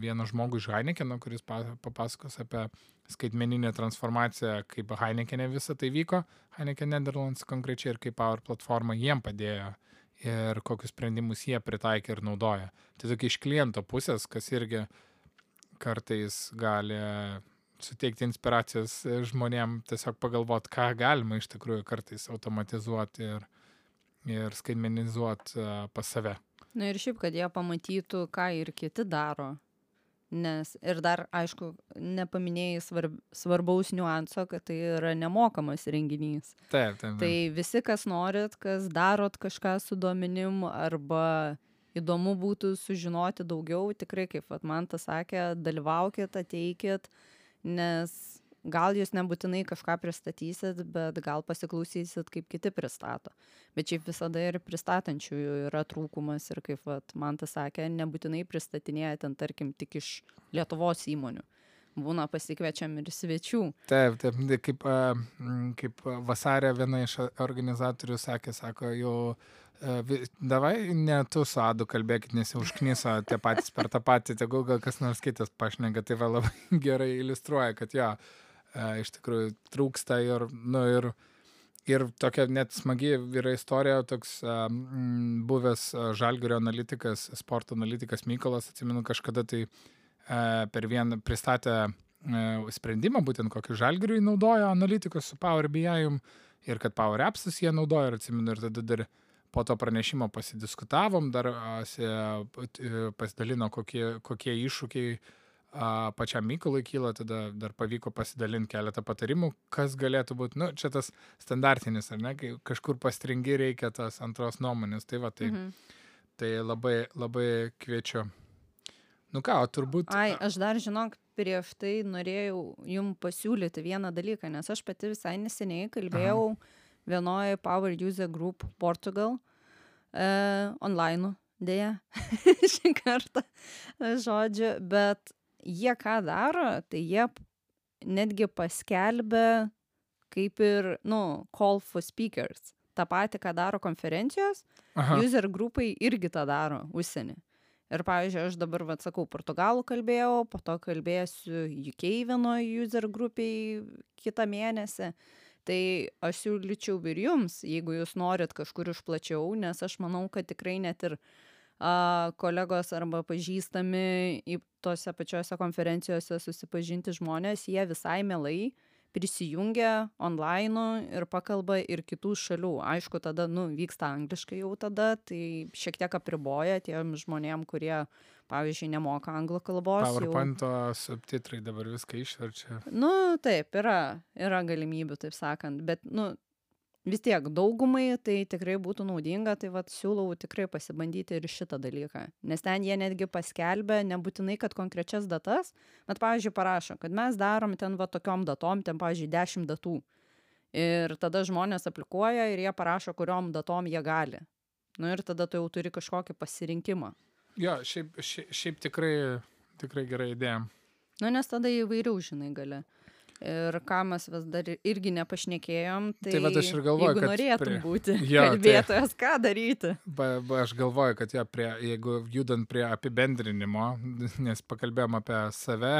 vieną žmogų iš Heinekeno, kuris papasakos apie skaitmeninę transformaciją, kaip Heinekene visą tai vyko, Heineken Netherlands konkrečiai ir kaip Power platforma jiem padėjo ir kokius sprendimus jie pritaikė ir naudoja. Tai tokia iš kliento pusės, kas irgi kartais gali suteikti inspiracijos žmonėm tiesiog pagalvoti, ką galima iš tikrųjų kartais automatizuoti ir, ir skaitmenizuoti pas save. Na ir šiaip, kad jie pamatytų, ką ir kiti daro. Nes ir dar, aišku, nepaminėjai svarb, svarbaus niuanso, kad tai yra nemokamas renginys. Taip, taip. Tai visi, kas norit, kas darot kažką su duomenim arba įdomu būtų sužinoti daugiau, tikrai, kaip vat, man tas sakė, dalyvaukit, ateikit, nes gal jūs nebūtinai kažką pristatysit, bet gal pasiklausysit, kaip kiti pristato. Bet šiaip visada ir pristatančiųjų yra trūkumas ir kaip vat, man tas sakė, nebūtinai pristatinėja ten, tarkim, tik iš Lietuvos įmonių. Būna pasikviečiam ir svečių. Taip, taip, kaip, kaip vasarė viena iš organizatorių sakė, sako, jau davai ne tu su Adu kalbėkit, nes jau užknyso tie patys per tą patį, tegul gal kas nors kitas pašnega, tai va labai <laughs> gerai iliustruoja, kad jo, iš tikrųjų trūksta ir, nu, ir, ir tokia net smagi yra istorija, toks um, buvęs žalgerio analitikas, sporto analitikas Mykolas, atsimenu, kažkada tai uh, per vieną pristatė uh, sprendimą, būtent kokį žalgeriui naudojo analitikus su Power BI ir kad Power Apps'us jie naudojo ir atsimenu, ir tada dar po to pranešimo pasidiskutavom, dar pasidalino, kokie, kokie iššūkiai a, pačiam Mykolui kyla, tada dar pavyko pasidalinti keletą patarimų, kas galėtų būti, nu, čia tas standartinis, ar ne, kai kažkur pastringi reikia tas antros nuomonės, tai va, tai, mhm. tai labai, labai kviečiu. Nu ką, turbūt. Ai, aš dar žinok, prieš tai norėjau jum pasiūlyti vieną dalyką, nes aš pati visai neseniai kalbėjau Aha. vienoje Power User Group Portugal e, online, dėja, <laughs> šį kartą, žodžiu, bet jie ką daro, tai jie netgi paskelbia kaip ir, nu, call for speakers. Ta pati, ką daro konferencijos, Aha. user grupai irgi tą daro užsienį. Ir, pavyzdžiui, aš dabar, vad sakau, portugalų kalbėjau, po to kalbėsiu UK vienoje user grupiai kitą mėnesį. Tai aš siūlyčiau ir jums, jeigu jūs norit kažkur išplačiau, nes aš manau, kad tikrai net ir uh, a, kolegos arba pažįstami į tose pačiose konferencijose susipažinti žmonės, jie visai mielai prisijungia online ir pakalba ir kitų šalių. Aišku, tada, nu, vyksta angliškai jau tada, tai šiek tiek apriboja tiem žmonėm, kurie, pavyzdžiui, nemoka anglų kalbos. PowerPoint jau... subtitrai dabar viską išverčia. Nu, taip, yra, yra galimybių, taip sakant, bet, nu, vis tiek daugumai tai tikrai būtų naudinga, tai vat siūlau tikrai pasibandyti ir šitą dalyką. Nes ten jie netgi paskelbia, nebūtinai, kad konkrečias datas, bet, pavyzdžiui, parašo, kad mes darom ten va tokiom datom, ten, pavyzdžiui, 10 datų. Ir tada žmonės aplikuoja ir jie parašo, kuriom datom jie gali. Nu ir tada tu jau turi kažkokį pasirinkimą. Jo, šiaip, šiaip, šiaip tikrai, tikrai gerai idėja. Nu, nes tada įvairių, žinai, gali ir ką mes vis dar irgi nepašnekėjom, tai, tai vat aš ir galvoju, kad norėtum prie... būti <laughs> jo, kalbėtojas, tai, ką daryti. Ba, ba, aš galvoju, kad ja, prie, jeigu judant prie apibendrinimo, <laughs> nes pakalbėjom apie save,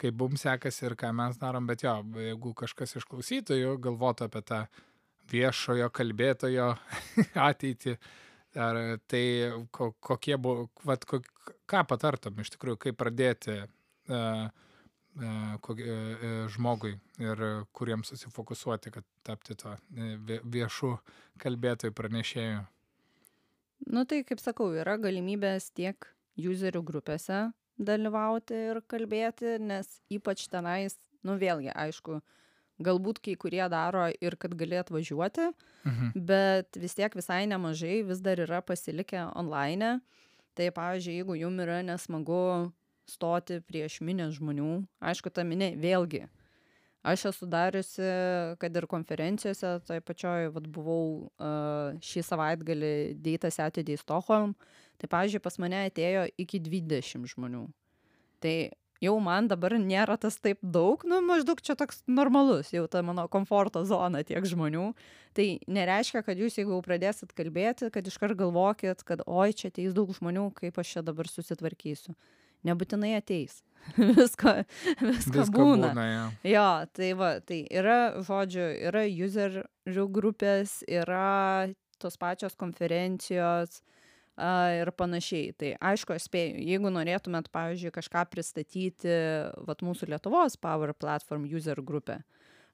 kaip mums sekasi ir ką mes darom, bet jo, jeigu kažkas iš klausytojų galvotų apie tą viešojo kalbėtojo <laughs> ateitį, ar tai ko, kokie buvo, vat, kok, ką patartum iš tikrųjų, kaip pradėti uh, žmogui ir e, kuriems susifokusuoti, kad tapti to e, vie- viešu kalbėtojų pranešėjų. Nu tai, kaip sakau, yra galimybės tiek userių grupėse dalyvauti ir kalbėti, nes ypač tenais, nu vėlgi, aišku, galbūt kai kurie daro ir kad gali atvažiuoti, Mhm. bet vis tiek visai nemažai vis dar yra pasilikę online. Tai pavyzdžiui, jeigu jum yra nesmagu stoti prieš minę žmonių, aišku, ta minė vėlgi. Aš esu dariusi, kad ir konferencijose, tai pačioj, vad buvau uh, šį savaitgalį Data Saturday Stockholm, tai pavyzdžiui, pas mane atėjo iki 20 žmonių. Tai jau man dabar nėra tas taip daug, nu maždaug čia toks normalus, jau ta mano komforto zona tiek žmonių. Tai nereiškia, kad jūs jeigu pradėsit kalbėti, kad iškart galvokit, kad oi, čia ateis daug žmonių, kaip aš čia dabar susitvarkysiu. Nebūtinai ateis. <laughs> visko, visko Visko būna. būna, ja. Jo, tai va, tai yra, žodžiu, yra userių grupės, yra tos pačios konferencijos a, ir panašiai. Tai aišku, aš spėju, jeigu norėtumėt, pavyzdžiui, kažką pristatyti, vat mūsų Lietuvos Power Platform user grupė,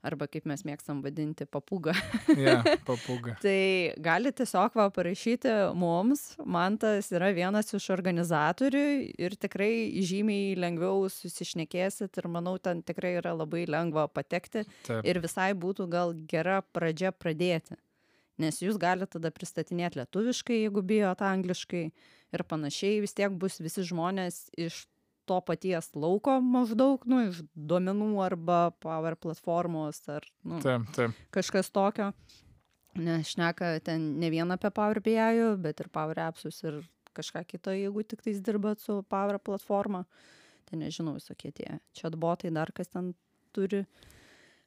arba kaip mes mėgstam vadinti, papūga. ja, <laughs> papūga. Tai gali tiesiog va parašyti mums, man tas yra vienas iš organizatorių ir tikrai žymiai lengviau susišnekėsit ir manau, ten tikrai yra labai lengva patekti Taip. ir visai būtų gal gera pradžia pradėti. Nes jūs galite tada pristatinėti lietuviškai, jeigu bijot angliškai ir panašiai, vis tiek bus visi žmonės iš to paties lauko maždaug, nu, iš duomenų arba Power platformos ar, nu, Taip, taip. kažkas tokio. Nes šneka ten ne vien apie Power BI, bet ir Power Appsus ir kažką kito, jeigu tik tais dirbat su Power platforma. Tai nežinau, visokie tie chatbotai dar kas ten turi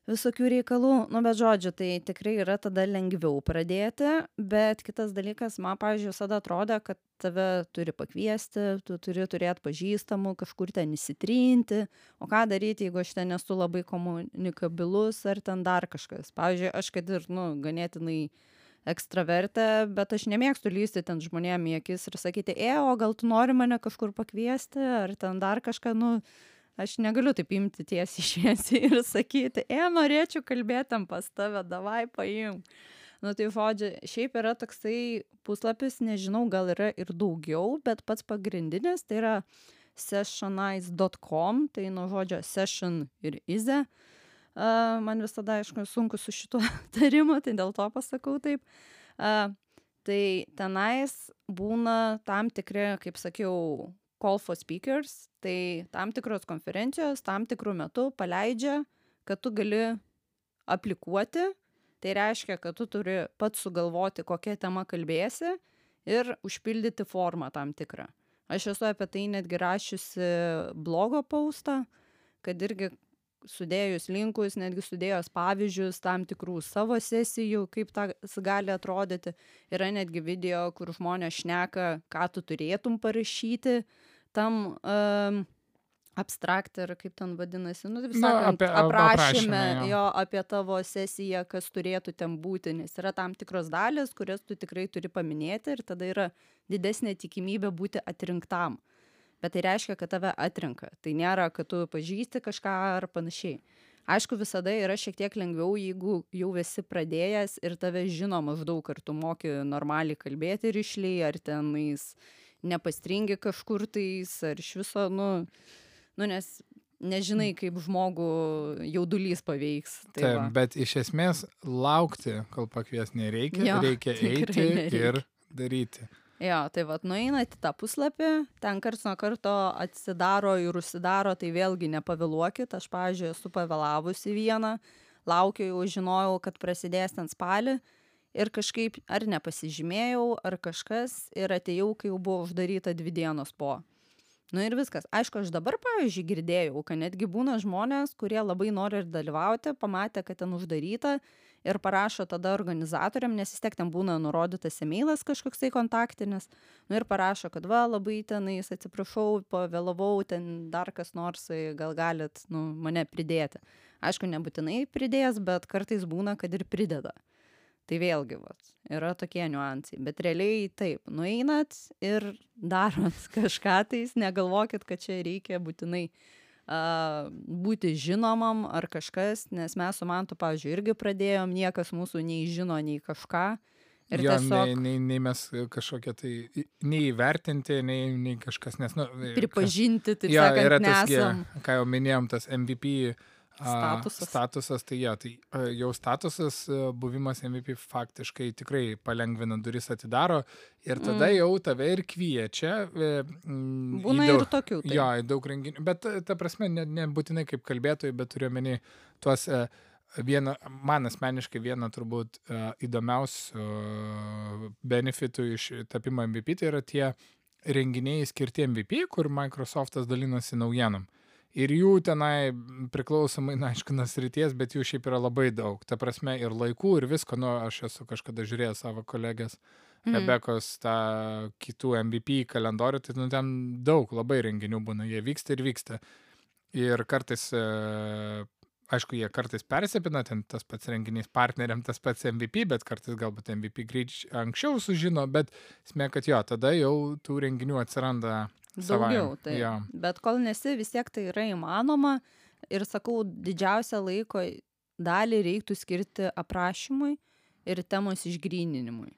visokių reikalų. Nu, bet žodžiu, tai tikrai yra tada lengviau pradėti, bet kitas dalykas, man, pavyzdžiui, visada atrodo, kad tave turi pakviesti, tu turi turėti pažįstamų, kažkur ten įsitrinti, o ką daryti, jeigu aš ten esu labai komunikabilus ar ten dar kažkas. Pavyzdžiui, aš kad ir, nu, ganėtinai ekstravertė, bet aš nemėgstu lysti ten žmonėm į akis ir sakyti, e, o gal tu nori mane kažkur pakviesti, ar ten dar kažką, nu, aš negaliu taip imti tiesiai <laughs> šviesiai ir sakyti, e, norėčiau kalbėti tam pas tave, davai paim. Nu tai žodžiu, šiaip yra toksai puslapis, nežinau, gal yra ir daugiau, bet pats pagrindinis tai yra sessionize.com, tai nuo žodžio session ir ize. Uh, man visada, aišku, sunku su šituo <laughs> tarimu, tai dėl to pasakau taip. Uh, tai tenais būna tam tikri, kaip sakiau, call for speakers, tai tam tikros konferencijos tam tikrų metų paleidžia, kad tu gali aplikuoti, tai reiškia, kad tu turi pats sugalvoti, kokią temą kalbėsi ir užpildyti formą tam tikrą. Aš esu apie tai netgi rašiusi blogo paustą, kad irgi sudėjus linkus, netgi sudėjus pavyzdžius tam tikrų savo sesijų, kaip tas gali atrodyti. Yra netgi video, kur žmonės šneka, ką tu turėtum parašyti tam um, abstrakt ir kaip ten vadinasi, nu, taip sakant, apie- ap- aprašyme jo. jo apie tavo sesiją, kas turėtų ten būti, nes yra tam tikros dalis, kurias tu tikrai turi paminėti ir tada yra didesnė tikimybė būti atrinktam. Bet tai reiškia, kad tave atrenka. Tai nėra, kad tu pažįsti kažką ar panašiai. Aišku, visada yra šiek tiek lengviau, jeigu jau esi pradėjęs ir tave žino maždaug, ar tu moki normaliai kalbėti ryšliai, ar tenais nepastringi kažkur tais, ar iš viso, nu, nu nes nežinai, kaip žmogų jaudulys paveiks. Tai Taip, va. bet iš esmės laukti, kol pakvies nereikia, Jo, reikia <laughs> eiti nereikia. ir daryti. Jo, tai vad, nueinat į tą puslapį, ten karts nuo karto atsidaro ir užsidaro, tai vėlgi nepavėluokit. Aš, pavyzdžiui, esu pavėlavusi vieną, laukiu, jau žinojau, kad prasidės ten spalį ir kažkaip ar nepasižymėjau, ar kažkas ir atėjau, kai jau buvo uždaryta dvi dienos po. Nu ir viskas. Aišku, aš dabar, pavyzdžiui, girdėjau, kad netgi būna žmonės, kurie labai nori ir dalyvauti, pamatė, kad ten uždaryta ir parašo tada organizatoriam, nes vis tiek ten būna nurodytas emailas kažkoks tai kontaktinis. Nu ir parašo, kad va, labai tenais atsiprašau, pavėlavau, ten dar kas nors, e, gal galit nu, mane pridėti. Aišku, nebūtinai pridės, bet kartais būna, kad ir prideda. Tai vėlgi, vat, yra tokie niuansai. Bet realiai taip, nueinat ir darot <laughs> kažką tais, negalvokit, kad čia reikia būtinai a, būti žinomam ar kažkas, nes mes su Mantu, pavyzdžiui, irgi pradėjom, niekas mūsų nei žino, nei kažką. Ir jo, tiesiog nei, nei, nei mes kažkokie tai, nei įvertinti, nei, nei kažkas, nes, nu, pripažinti, taip jo, sakant, yra tas, nesam. ką jau minėjom, tas MVP Statusas. statusas, tai jo, tai a, jau statusas, buvimas MVP faktiškai tikrai palengvina duris atidaro ir tada Mm. jau tave ir kviečia. e, mm, Būna daug- ir tokių. tai. Jo, į daug renginių. Bet ta- ta prasme, ne- nebūtinai kaip kalbėtojai, bet turiu menį tuos e, vieną, man asmeniškai vieną turbūt e, įdomiausių e, benefitų iš tapimo MVP, tai yra tie renginiai skirti MVP, kur Microsoftas dalinosi naujienom. Ir jų tenai priklausomai, na, aišku, nuo srities, bet jų šiaip yra labai daug. Ta prasme, ir laikų, ir visko, nu, aš esu kažkada žiūrėjęs savo kolegės Mhm. Rebekos tą kitų MVP kalendorių, tai nu, ten daug labai renginių būna, jie vyksta ir vyksta. Ir kartais, e, aišku, jie kartais persipina, ten tas pats renginys partneriam, tas pats MVP, bet kartais galbūt MVP greit anksčiau sužino, bet esmė, kad jo, tada jau tų renginių atsiranda Daugiau, tai. Jo. Bet kol nesi, vis tiek tai yra įmanoma. Ir sakau, didžiausią laiko dalį reiktų skirti aprašymui ir temos išgryninimui.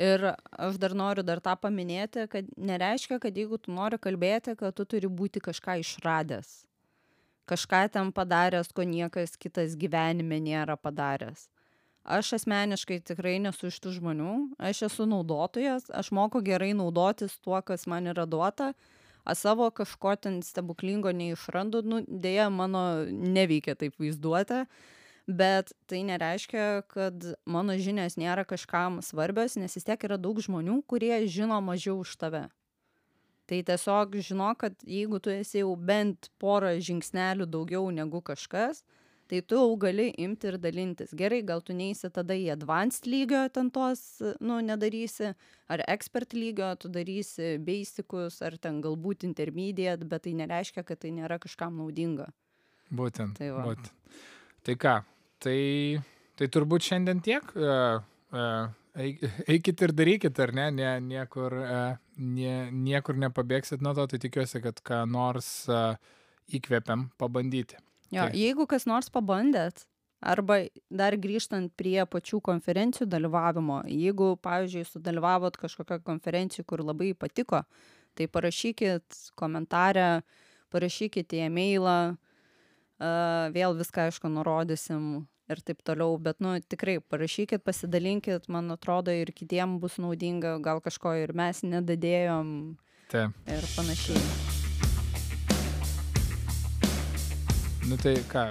Ir aš dar noriu dar tą paminėti, kad nereiškia, kad jeigu tu nori kalbėti, kad tu turi būti kažką išradęs. Kažką ten padaręs, ko niekas kitas gyvenime nėra padaręs. Aš asmeniškai tikrai nesu iš tų žmonių, aš esu naudotojas, aš moku gerai naudotis tuo, kas man yra duota, a savo kažko ten stebuklingo neišrandu, nu, dėja mano neveikia taip vaizduoti, bet tai nereiškia, kad mano žinias nėra kažkam svarbios, nes vis tiek yra daug žmonių, kurie žino mažiau už tave. Tai tiesiog žino, kad jeigu tu esi jau bent porą žingsnelių daugiau negu kažkas, tai tu jau gali imti ir dalintis. Gerai, gal tu neįsi tada į advanced lygio ten tos, nu, nedarysi, ar expert lygio, tu darysi basicus, ar ten galbūt intermediate, bet tai nereiškia, kad tai nėra kažkam naudinga. Būtent. Tai va. būtent. Tai ką, tai, tai turbūt šiandien tiek. e, eik- Eikit ir darykit, ar ne? ne niekur, e, nie, niekur nepabėgsit nuo to, tai tikiuosi, kad ką nors įkvepiam pabandyti. Jo, Tai- jeigu kas nors pabandėt, arba dar grįžtant prie pačių konferencijų dalyvavimo, jeigu, pavyzdžiui, sudalyvavot kažkokią konferenciją, kur labai patiko, tai parašykit komentarę, parašykit į e-mailą, vėl viską, aišku, nurodysim ir taip toliau, bet, nu, tikrai parašykit, pasidalinkit, man atrodo, ir kitiem bus naudinga, gal kažko ir mes nedadėjom Taip. ir panašiai. Nu tai ką,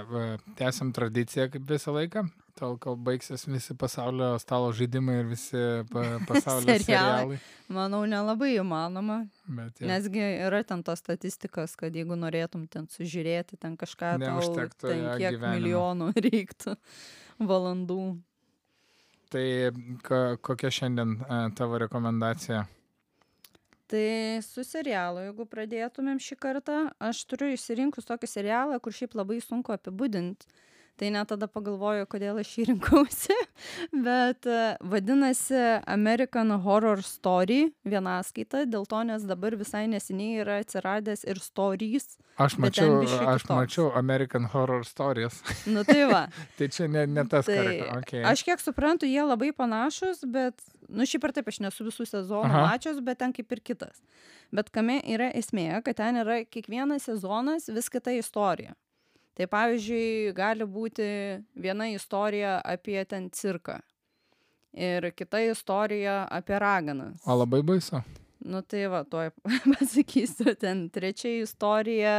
tęsiam tradiciją kaip visą laiką, tol kol baigsis visi pasaulio stalo žaidimai ir visi pa, <laughs> pasaulio Serialai. serialai. Manau, nelabai įmanoma. Bet, jo, Nesgi yra ten tos statistikos, kad jeigu norėtum ten sužiūrėti ten kažką, tau Neužtektų ten jo kiek gyvenimo. milijonų <laughs> reiktų valandų. Tai ko, kokia šiandien e, tavo rekomendacija? Tai su serialu, jeigu pradėtumėm šį kartą, aš turiu išsirinkus tokį serialą, kur šiaip labai sunku apibūdinti. Tai net tada pagalvoju, kodėl aš jį rinkausi. <laughs> Bet e, vadinasi American Horror Story vienaskaita, dėl to, nes dabar visai neseniai yra atsiradęs ir stories. Aš mačiau, aš mačiau American Horror Stories. Nu tai va. <laughs> tai čia ne, ne tas Tai karas. Okay. Aš kiek suprantu, jie labai panašus, bet, nu šiaip ar taip, aš nesu visų sezonų Aha. mačius, bet ten kaip ir kitas. Bet kame yra esmė, kad ten yra kiekvienas sezonas vis kita istorija. Tai pavyzdžiui, gali būti viena istorija apie ten cirką ir kita istorija apie raganas. O labai baisu. Nu tai va, tuoj <laughs> pasakysiu, ten trečia istorija,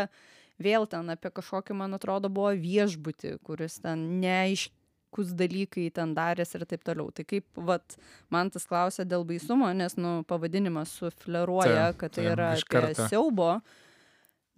vėl ten apie kažkokį, man atrodo, buvo viešbutį, kuris ten neaiškus dalykai ten darės ir taip toliau. Tai kaip, vat, man tas klausia dėl baisumo, nes, nu, pavadinimas sufleruoja, Taip, kad tai taip, yra apie siaubo.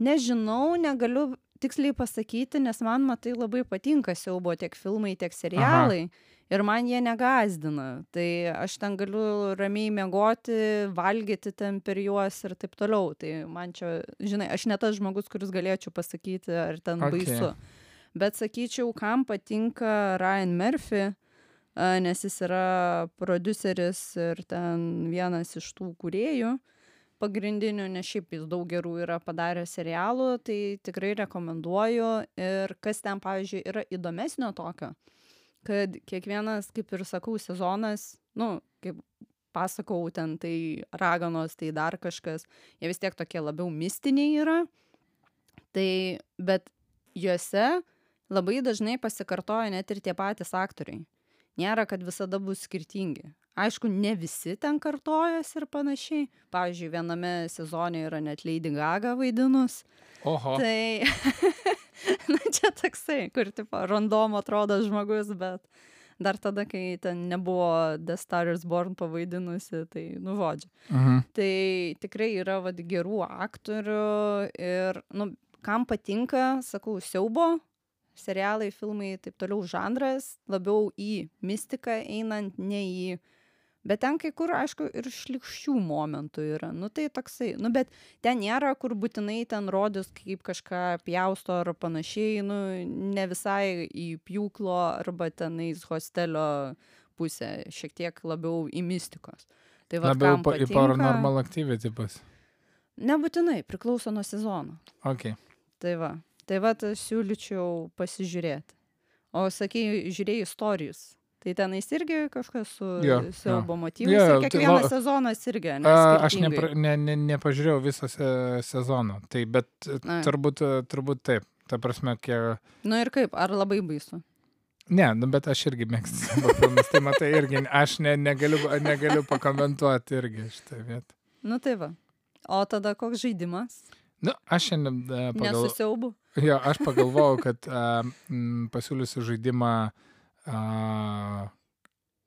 Nežinau, negaliu tiksliai pasakyti, nes man, matai, labai patinka siaubo tiek filmai, tiek serialai. Ir man jie negazdina. Tai aš ten galiu ramiai miegoti, valgyti ten per juos ir taip toliau. Tai man čia, žinai, aš ne tas žmogus, kuris galėčiau pasakyti, ar ten Ok. okay. baisu. Bet sakyčiau, kam patinka Ryan Murphy, nes jis yra produceris ir ten vienas iš tų kūrėjų. Pagrindinių, nes šiaip jis daug gerų yra padaręs serialų, tai tikrai rekomenduoju. Ir kas ten, pavyzdžiui, yra įdomesnio tokio, kad kiekvienas, kaip ir sakau, sezonas, nu, kaip pasakau, ten tai raganos, tai dar kažkas, jie vis tiek tokie labiau mistiniai yra. Tai, bet juose labai dažnai pasikartoja net ir tie patys aktoriai. Nėra, kad visada bus skirtingi. Aišku, ne visi ten kartojasi ir panašiai. Pavyzdžiui, viename sezone yra net Lady Gaga vaidinus. Oho. Tai, <laughs> na čia toksai, kur tipo random atrodo žmogus, bet dar tada, kai ten nebuvo The Star is Born pavaidinusi, tai nuvodžiu. Mhm. Tai tikrai yra vad gerų aktorių ir, nu, kam patinka, sakau, siaubo, serialai, filmai, taip toliau žanras, labiau į mistiką einant, ne į... Bet ten kai kur, aišku, ir šlikščių momentų yra. Nu tai toksai, nu bet ten nėra, kur būtinai ten rodys, kaip kažką pjausto ar panašiai, nu ne visai į pjūklo arba tenais hostelio pusę, šiek tiek labiau į mistikos. Tai va, Labiau pa, į patinka- paranormal activity pas. Nebūtinai, priklauso nuo sezono. Ok. Tai va, tai va, tai siūlyčiau pasižiūrėti. O sakai, žiūrėjai istorijus. Tai tenais irgi kažkas su Jo, siaubo jo. motyvais. Ir tai kiekvienas la- sezonas irgi. A, aš nepra, ne, ne, nepažiūrėjau visą se, sezoną. Tai bet e, Na. turbūt, e, turbūt taip. Ta prasme, kiek... Nu ir kaip, ar labai baisu? Ne, nu, bet aš irgi mėgstu savo filmus. Tai matai, irgi aš ne, negaliu, negaliu pakomentuoti irgi šitą vietą. Nu tai va. O tada koks žaidimas? Nu, aš šiandien e, pagal... Nesusiaubu. Jo, aš pagalvojau, kad a, m, pasiūlysiu žaidimą. A,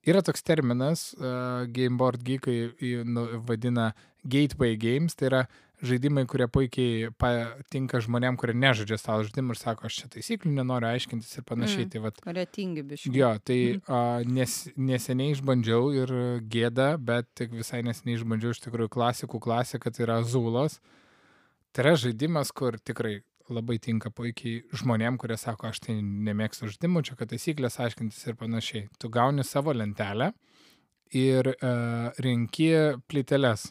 yra toks terminas, a, Gameboard geekai nu, vadina gateway games, tai yra žaidimai, kurie puikiai patinka žmonėm, kurie nežaidžia stalo žaidimų ir sako, aš čia taisyklių nenoriu aiškintis ir panašiai. Mm. Mm. Tai vat, Kurie tingi biškai. jo, tai a, nes, neseniai išbandžiau ir gėda, bet tik visai neseniai išbandžiau iš tikrųjų klasikų klasiką, tai yra Zulas. Tai yra žaidimas, kur tikrai labai tinka puikiai žmonėm, kurie sako, aš tai nemėgstu žaidimų, čia kad taisyklės aiškintis ir panašiai. Tu gauni savo lentelę ir uh, renki plyteles.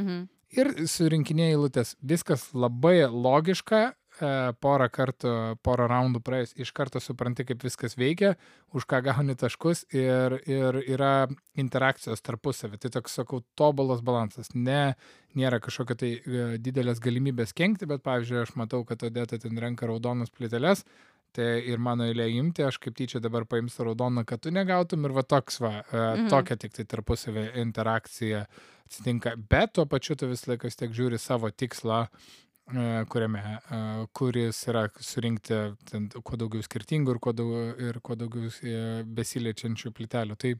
Mhm. Ir surinkinėjai eilutes. Viskas labai logiška. E, Porą kartų, porą raundų praėjus, iš karto supranti, kaip viskas veikia, už ką gauni taškus ir, ir yra interakcijos tarpusavį. Tai toks, sakau, tobulas balansas. Ne, nėra kažkokio tai e, didelės galimybės kenkti, bet, pavyzdžiui, aš matau, kad Odeta ten renka raudonas plyteles, tai ir mano eilė imti, aš kaip tyčia dabar paimsiu raudoną, kad tu negautum ir va toks va, e, Mhm. tokia tik tai tarpusavį interakcija atsitinka. Bet tuo pačiu tu visą laiką vis tiek žiūri savo tikslą, e, kuriame, e, kuris yra surinkti ten, kuo daugiau skirtingų ir kuo daugiau, ir kuo daugiau e, besiliečiančių plytelių. Tai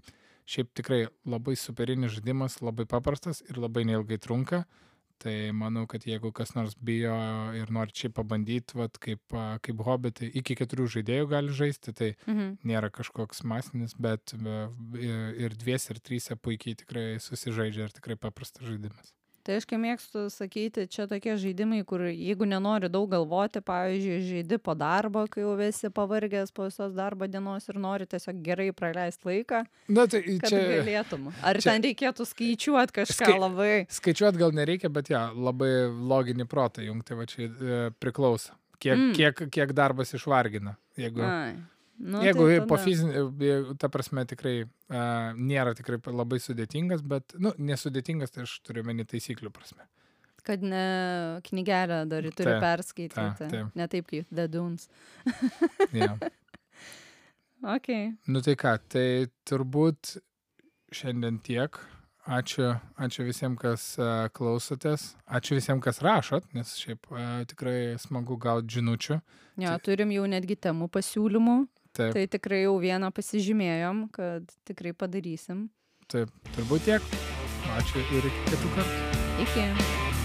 šiaip tikrai labai superinis žaidimas, labai paprastas ir labai neilgai trunka. Tai manau, kad jeigu kas nors bijo ir nori čia pabandyti, vat, kaip, kaip hobį, tai iki keturių žaidėjų gali žaisti, tai Mhm. nėra kažkoks masinis, bet e, ir dviesi, ir trysia puikiai tikrai susižaidžia ir tikrai paprastas žaidimas. Tai aš kai mėgstu sakyti, čia tokie žaidimai, kur jeigu nenori daug galvoti, pavyzdžiui, žaidi po darbo, kai jau esi pavargęs po visos darbo dienos ir nori tiesiog gerai praleisti laiką, Na, tai čia galėtum. Ar čia- ten reikėtų skaičiuoti kažką Skai- labai? skaičiuoti gal nereikia, bet ja, labai loginį protą jungti, va čia e, priklauso. Kiek, mm. kiek, kiek darbas išvargina. Jeigu, Ai. Nu, Jeigu tai tai po tada- fizinį, ta prasme tikrai uh, nėra tikrai labai sudėtingas, bet, nu, nesudėtingas, tai aš turiu meni taisyklių prasme. Kad ne knygelę dar turi Taip, perskaityti. taip, taip. Ne taip kaip The Dunes. Yeah. <laughs> Ok. nu tai ką, tai turbūt šiandien tiek. Ačiū, ačiū visiems, kas uh, klausotės. Ačiū visiems, kas rašot, nes šiaip uh, tikrai smagu gauti žinučių. Jo, Tai- turim jau netgi temų pasiūlymų. Taip, Tai tikrai jau vieną pasižymėjom, kad tikrai padarysim. taip, turbūt tiek. Ačiū ir kitų kartų. Iki.